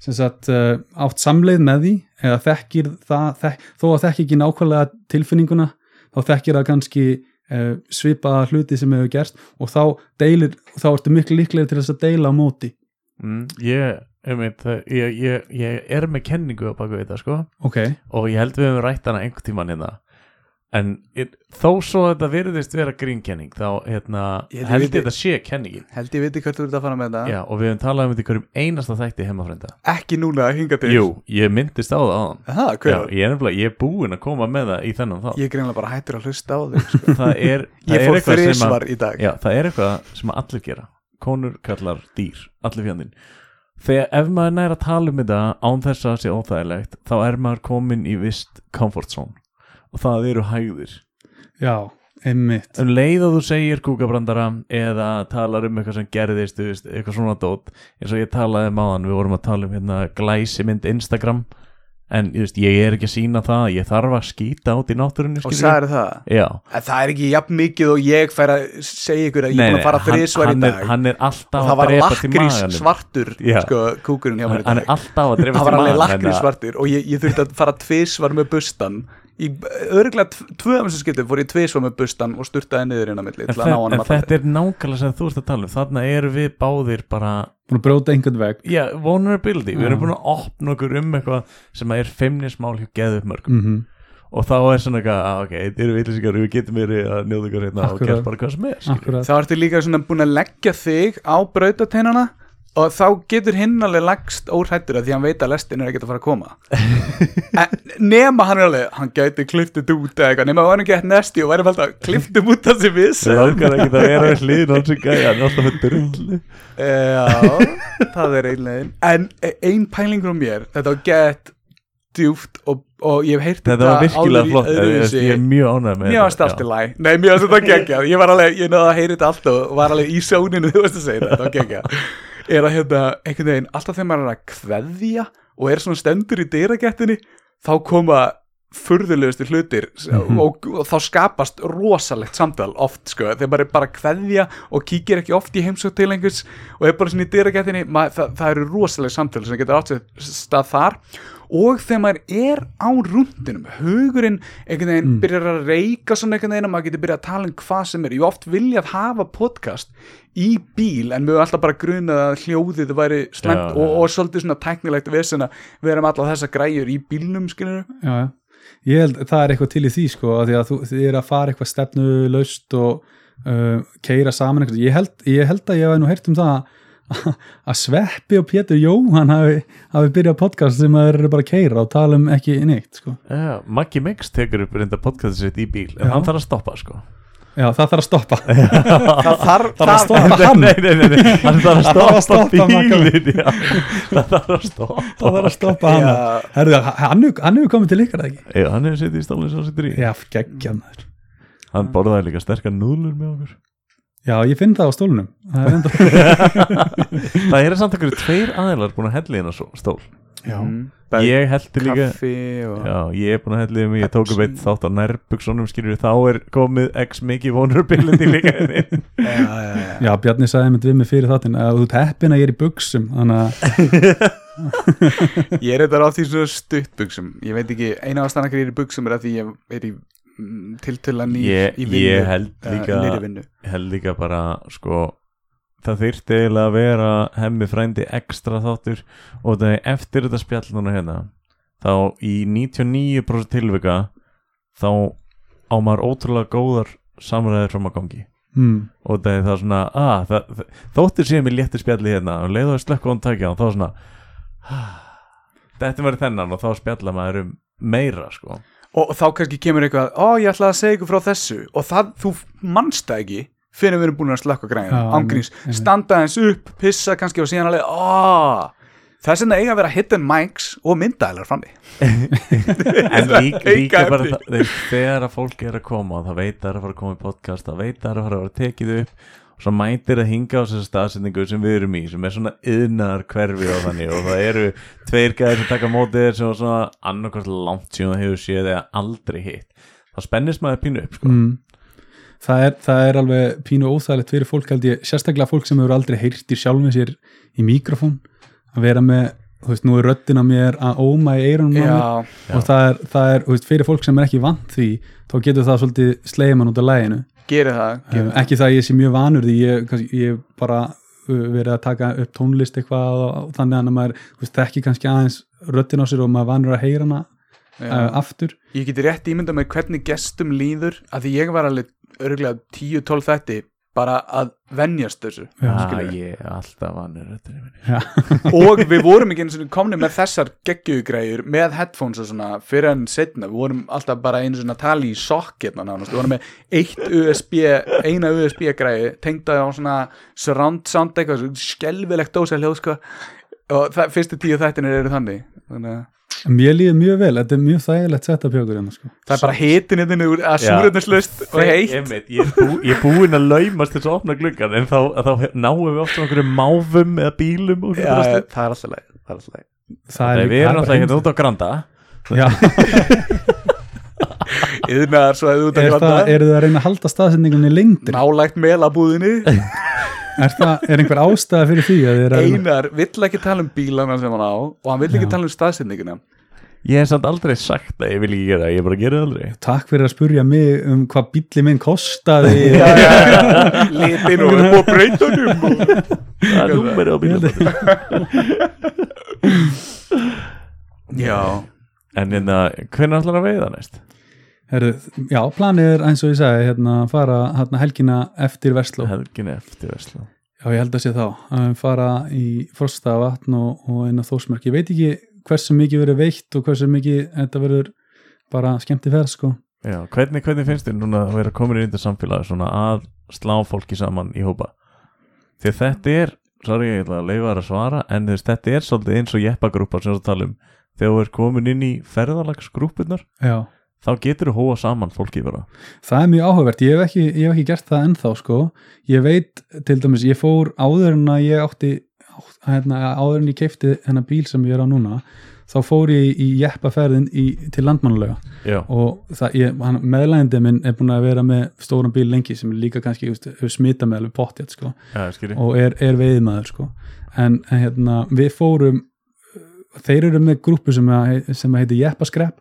sagt uh, átt samleið með því eða þekkir það þek, þó að þekki ekki nákvæmlega tilfinninguna þá þekkir það kannski uh, svipaða hluti sem hefur gerst og þá deilir, þá ertu miklu líklega til þess að deila á móti. Mm, ég, einmitt, ég, ég, ég er með kenningu á baku þetta sko. Ok, og ég held við hefum rætt hana einhvern tímann hérna en it, þó svo að þetta virðist vera grínkenning þá hérna, Ég ég held ég viti- þetta sé kenningin. Held ég viti hvert þú ert að fara með þetta Já, og við hefum talað um þetta í hverjum einasta þætti heimafrænda ekki núna að hinga til. Jú, ég myndist á það áðan. Það, Já, hver, ég er nefnilega, ég er búinn að koma með það í þennan þá ég er greinlega bara hættur að hlusta á þig sko. Það er, það ég er fór eitthvað sem að þrísvar í dag. Já, það er eitthvað sem allir gera. Konur kallar dýr, allir fjandinn. Þegar ef maður nær að tala um þetta án þess að það sé óþægilegt þá er maður komin í vist comfort zone og það eru hægðir. Já, einmitt. Um leið að þú segir kúkabrandara eða talar um eitthvað sem gerðist þú veist, eitthvað svona dót eins og ég talaði um áðan, við vorum að tala um hérna, glæsi mynd Instagram en ég, veist, ég er ekki að sína það, ég þarf að skýta át í náttúrunni og sagði það? Já, en það er ekki jafn mikið og ég fær að segja ykkur að ég er búin að fara þrísvar í dag. hann er alltaf að það var drepa til lakrís maganum. svartur Já. sko, kúkurinn hjá mér hann er alltaf að drepa það til var lakrís að- svartur og ég, ég þurfti að fara tvisvar með bustan Í örgulega tvö af þessu skiptum fór ég tvisvað með bustan og sturtaði niður inn á milli En, til að ná þe en þetta er nákvæmlega sem þú ert að tala um. Þarna eru við báðir bara búin að bróta einhvern veg Já, vulnerability, við erum Já. búin að opna okkur um eitthvað sem er feimnismál hjá geðup mörgum mm og þá er svona eitthvað, að ok, þetta eru villisingar við getum verið að njóða ykkur hérna og gert bara hvað sem er þá ertu líka svona búin að leggja þig á brautateinana og þá getur hinn alveg lagst óhrættur af því að hann veit að lestin er ekkert að fara að koma. En, nema hann er alveg hann gæti kliftið út eða eitthvað nema hann var hann gett nesti og væri fælt að kliftum út af sér viss Það langar ekki að vera hlýðin hans í gæja, hann er alltaf með drullu. Já, það er einlegin En ein pæling frá mér Þetta var gett djúft og, og ég hef heyrt Þetta var virkilega flott, ég, öðruvísi. ég er mjög ánægð með Mér varst allt í læ Nei, mér varst þetta geggjað. Ég var alveg, ég náði að heyra þetta allt og var alveg í sjóninu þú veist að segja þetta, þetta var geggjað Er að hérna, einhvern veginn, alltaf þegar maður er að kveðja og er svona stendur í dyragettinni þá koma furðulegustu hlutir og, og þá skapast rosalegt samtal oft sko, þegar maður er bara að kveðja og kíkir ekki oft í heimsótt til einhvers og er bara svona í dyragettinni maður, það, það eru rosaleg samtal sem getur átt sér stað þar og þegar maður er á rúndinum hugurinn einhvern veginn byrjar að reyka svona einhvern veginn og maður getur byrjað að tala um hvað sem er ég oft viljað hafa podcast í bíl en höfum alltaf bara grunað að hljóðið væri slæmt Já, og, já. og svolítið svona tæknilegt vesen að við erum alltaf þessa græjur í bílnum skilur já, ég held það er eitthvað til í því sko af því að þú, þið er að fara eitthvað stefnu laust og uh, keira saman eitthvað. Ég, held, ég held að ég hef nú heyrt um það að Sveppi og Pétur Jóhann hafi, hafi byrjað podcast sem að þeir eru bara að keira og tala um ekki neitt sko. Já, Maggi Mix tekur upp reynda podcastið sitt í bíl en Já. hann þarf að stoppa sko. Já það þarf að stoppa. Það þarf, að stoppa hann. Nei, nei, nei, nei, hann þarf að Það þarf að stoppa já. Það þarf að stoppa það þarf að stoppa hann. Herðu, hann hefur- komið til ykkar ekki? Já, hann hefur sittið í stálinn hann sittur í. Já, geggjað maður. Hann borðaði líka sterkar núðlur með okkur já, ég finn það á stólunum það er enda Það er samt okkur tveir aðeinar búin að helli hennar stól. Já, Bæði Ég heldi líka kaffi og Já, ég er búin að hella í mig, ég tók upp eitt þátt á nærbuksunum, skilur þá er komið x mikið vulnerability líka inn já, já, já. já, Bjarni sagði með við mig fyrir þáttinn að þú teppin að ég er í buksum þannig að ég er þetta á því svona stuttbuxum. Ég veit ekki, eina ástæðan ekki er í buxum er að því ég er í mm, tiltöla ný Ég- í vinnu ég held eh, líka-. Ég held líka bara, sko það þyrfti eiginlega að vera hemmi frændi ekstra þáttur og það er eftir þetta spjall núna hérna þá í 99% tilvika þá á maður ótrúlega góðar samræðir fram að gangi. Mm, og það er það svona að, það, það, þóttir séum við léttir spjalli hérna og leiðu að slökka hún takja og þá svona ah, þetta verður þennan og þá spjalla maður um meira sko og þá kannski kemur eitthvað, ó ég ætla að segja ykkur frá þessu. Og það, þú mannst það ekki fyrir við erum búin að slökka græðina Já, ángríns, standa eins upp pissa kannski og síðan alveg, ó. Þess vegna eiga að vera hidden mics og myndælar frammi. En líka, líka bara það, þegar að fólk er að koma það veit að það er að fara að koma í podcast það veit að það er að fara að vera tekið upp og svo mætir að hinga á þessar staðsendingu sem við erum í sem er svona yðnar hverfi og þannig og það eru tveir gæðir sem taka mótið þér sem var svona annarkvæmst langt síðan það hefur séð eða aldrei hitt. Þá spennist maður pínu upp sko. mm. það, er, það er alveg pínu óþægilegt fyrir fólk held ég, sérstaklega fólk sem hefur aldrei heyrt í sjálfum sér í mikrofón að vera með, þú veist, nú er röddin á mér að óma í eyrunum á mér. Já, og það er, það er, þú veist, fyrir fólk sem er ekki vant því þá getur það svolítið sleiman út af læginu gerir það, gerir um, ekki það að ég sé mjög vanur því ég, ég bara verið að taka upp tónlist eitthvað og, og þannig að maður, þekki kannski aðeins röddin á sér og maður vanur að heyra hana það uh, aftur. Ég geti rétt ímynda með hvernig gestum líður að því ég var alveg örgulega 10-12 þætti bara að venjast þessu Já. ah, ég er alltaf vannur. Já. og við vorum ekki eins og komni með þessar geggjugræður með headphones og svona fyrir en setna, við vorum alltaf bara einu svona að tala í sokketna nánast, við vorum með eitt USB, eina USB græði, tengdaði á svona surround sound eitthvað, skelvilegt dósa hljóð sko og það, fyrstu tíu þættinir eru þannig þannig að mér líður mjög vel, þetta er mjög þægilegt sett af pjókur hérna, sko. það er bara hitin hérna úr að súröfnislaust og heitt. ég, er bú, ég er búinn að laumast þess að opna gluggan en þá, þá náum við ofta okkur máfum eða bílum og Já, svona. það er alltaf leið það er alltaf leið það Nei, við erum alltaf hérna út á Granda. Já, yðnaðar svo að þú út er það, eru þið að reyna að halda staðsendingunni lengri? nálægt melabúðinni Er, það, er einhver ástæða fyrir því að þið er að reyna? Einar vill ekki tala um bílana sem hann á og hann vill ekki Já. tala um staðsendinguna Ég hef samt aldrei sagt að ég vil ekki gera það, ég bara gera það aldrei Takk fyrir að spurja mig um hvað bíli minn kostaði litin og upp á breytunum Það er númeri á bílum já, En hérna, hvernig ætlar að veiða næst? Herru, Já, planið er eins og ég sagði hérna, fara hérna, helgina eftir Vestló. Helgin eftir Vesla Já, ég held að sé þá. Að fara í Frostavatn og, og einn af Þósmörk ég veit ekki hversu mikið verður veitt og hversu mikið þetta verður bara skemmti ferð sko. Já, hvernig, hvernig finnst þér núna að vera komin í þetta samfélag svona að slá fólki saman í hópa? Því þetta er, sorry ég ætla að leifa þær að svara en veist, þetta er svolítið eins og jeppagrúpa sem við talum, þegar þú er komin inn í ferðalagsgrúpunar, Já, þá getur þú hóa saman fólki bara það. Er mjög áhugavert. Ég hef ekki, ég hef ekki gert það ennþá sko. Ég veit til dæmis, ég fór áður en að ég átti hérna, áður en ég keipti hennar bíl sem ég er á núna þá fór ég í jeppaferðin í, til landmannulega Já, og það, ég, hann, meðlægandi minn er búin að vera með stóran bíl lengi sem er líka kannski just, smita með alveg pottjætt sko. Já, og er, er veiðmaður sko. En, hérna, við fórum þeir eru með grúpu sem, að, sem að heiti Jeppaskrepp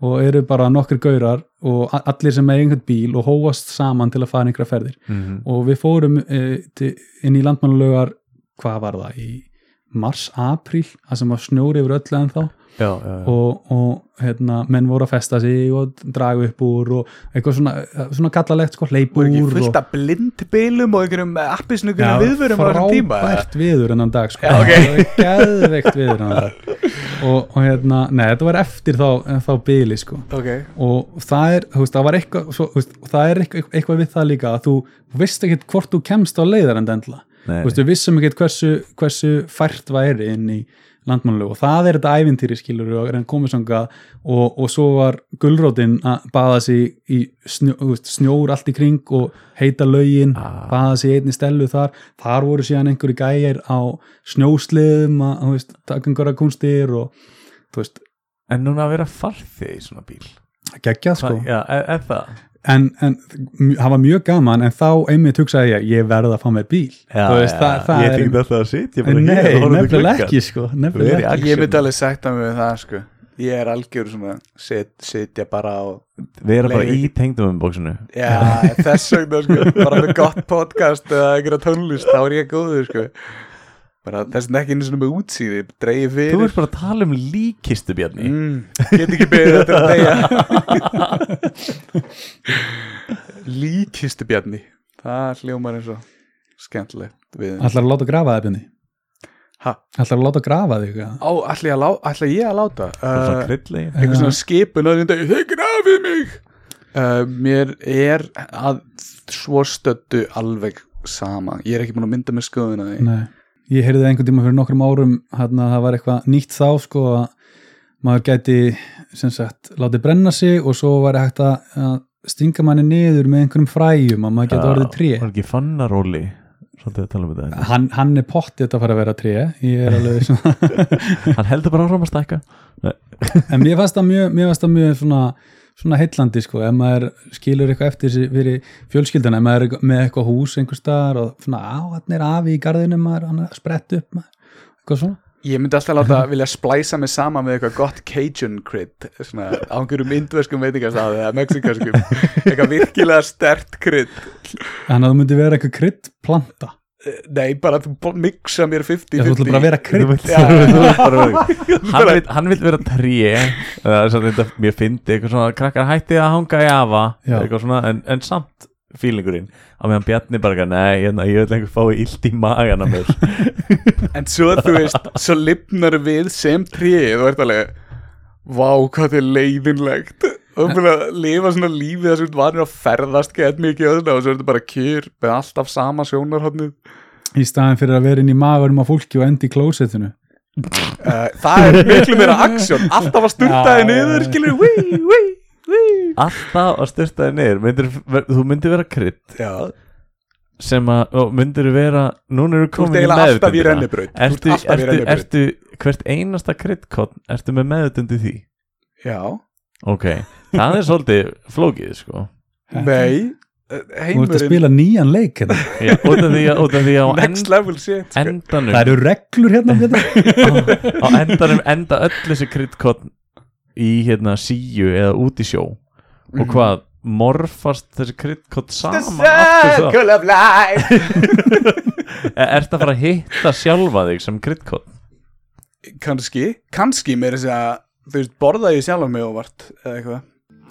og eru bara nokkur gaurar og allir sem er einhvern bíl og hóast saman til að fara einhverja ferðir. Mm og við fórum e, til, inn í landmannlögar hvað var það, í mars, apríl það sem var snjóri yfir öllu en þá Já, já, já, og, og hérna, menn voru að festa sig og draga upp úr og eitthvað svona, svona kallalegt sko, hleyp voru ekki fullt og, af blindbilum og einhverjum appisnugurum viðvörum frábært viður enn dag sko. Já, ok. það var geðveikt viður enn dag og, og hérna, nei, þetta var eftir þá, þá byli sko. Ok, og það er, þú veist, það var eitthvað svo, veist, og það er eitthvað, eitthvað við það líka að þú veist ekkert hvort þú kemst á leiðar en endla, Nei, þú veist, við vissum ekkert hversu, hversu fært væri inn í landmannlegu og það er þetta ævintýri skilur og reyna komið sanga og, og svo var gulrótin að baða sig í snjó, veist, snjór allt í kring og heita lögin Ah. baða sig einni stelu þar. Þar voru síðan einhverju gæjar á snjósliðum að, taka einhverja kunstir og, þú veist, En núna að vera farþið í svona bíl. Geggjað sko. Hva, Já, það? En, en það var mjög gaman en þá einmitt hugsaði ég, ég verð að fá mér bíl. Þú veist, það, það Ég tekið alltaf að sitja Nei, nefnilega ekki sko nefnilega ekki ég myndi alveg sagt að mig það sko. Ég er algjör svona sit, sitja bara á Við erum bara í tengdum bóksinu já, þess vegna sko. Bara með gott podcast eða einhverja tónlist þá er ég góður sko bara þess vegna ekki einu svona með útsýði dreigi Þú fyrir ert bara að tala um líkistu bjarni. Mm, get ekki beðið þetta að deyja. Líkistu bjarni. Það hljómar eins og skemmtilegt við Ætlar að láta grafa það Björni? Ha? Ætlar að láta grafa þig? eða? á, ætla ég að, lá, ætla ég að láta? Uh, kryddlegin einhver svona skipun þau grafið mig! Uh, mér er að svo stöddu alveg sama, ég er ekki búin að mynda með skoðuna því. Nei, ég heyrði einhvern tíma fyrir nokkrum árum hérna að það var eitthvað nýtt þá sko að maður gæti sem sagt látið brenna sig og svo var hægt að, stinga manni niður með einhverjum fræjum að maður geti orðið tré. Var ekki fannaróli Svolítið að tala um þetta hann, hann er pottið að fara að vera tré ég er alveg svona Hann heldur bara áfram að stækka. En mér fannst það mjög, það mjög svona, svona heillandi sko, ef maður skilur eitthvað eftir fyrir fjölskylduna, ef maður er með eitthvað hús einhver staðar og svona, á, hann er afi í garðinu maður, hann er að spretta upp maður, eitthvað svona, ég myndi alltaf láta vilja splæsa mig saman með eitthvað gott Cajun krydd svona á einhverjum indverskum veitingastæði eða mexikanskum eitthvað virkilega stert krydd þannig að þú myndi vera eitthvað krydd planta, nei, bara þú mixa mér 50-50 ég þú ætla bara að vera Þú krydd. Þú Hann vill- Hann vil vera tré. Það er svona þetta Mér fyndi eitthvað svona Krakkar hætti að hanga í afa. Eitthvað svona En, en samt fílingurinn á meðan Bjarni bara eitthvað, nei, hérna, ég vil einhver fái illt í magan af mér. En svo þú veist, svo lifnar við sem tríð og ert alveg Vá, hvað er leiðinlegt og búin að lifa svona lífi þess að þú varir að ferðast gett mikið og svona og svo ertu bara kjur með alltaf sama sjónarhóttnið í staðin fyrir að vera inn í magarum á fólki og endi í klósettinu. Uh, Það er miklu meira aksjón. Alltaf að sturtaði niður, skilur wí, wí, wí. Alltaf að styrta þig niður. Myndir, þú myndir vera krydd. Já, sem að, og myndir vera núna eru þú komin í Þú ert ertu, ertu, ertu, hvert einasta kryddkott ertu með meðutundi því? Já, ok, það er svolítið flókið sko nei eh, Þú ert að Heimurinn, spila nýjan leik hérna. Já, út af því að, út af því að á next end, level shit sko. endanum Það eru reglur hérna Bjarni. á endanum enda öll þessi kryddkott í hérna síu eða út í sjó og hvað morfast þessi kryddkott saman aftur það of life Er þetta að fara að hitta sjálfa þig sem kryddkott? Kanski, kannski meira þess að þú veist, borða ég sjálf mig óvart eða eitthvað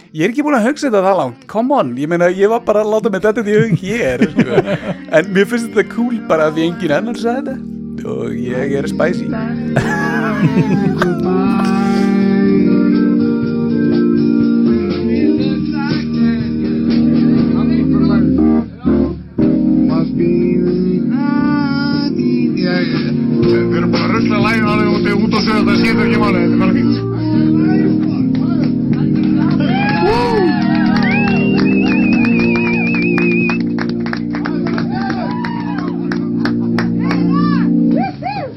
Ég er ekki búin að hugsa þetta það langt, come on, ég meina ég var bara að láta mig þetta í hug hér sko. En mér finnst þetta cool bara að því engin annar sagði þetta. Og ég er spicy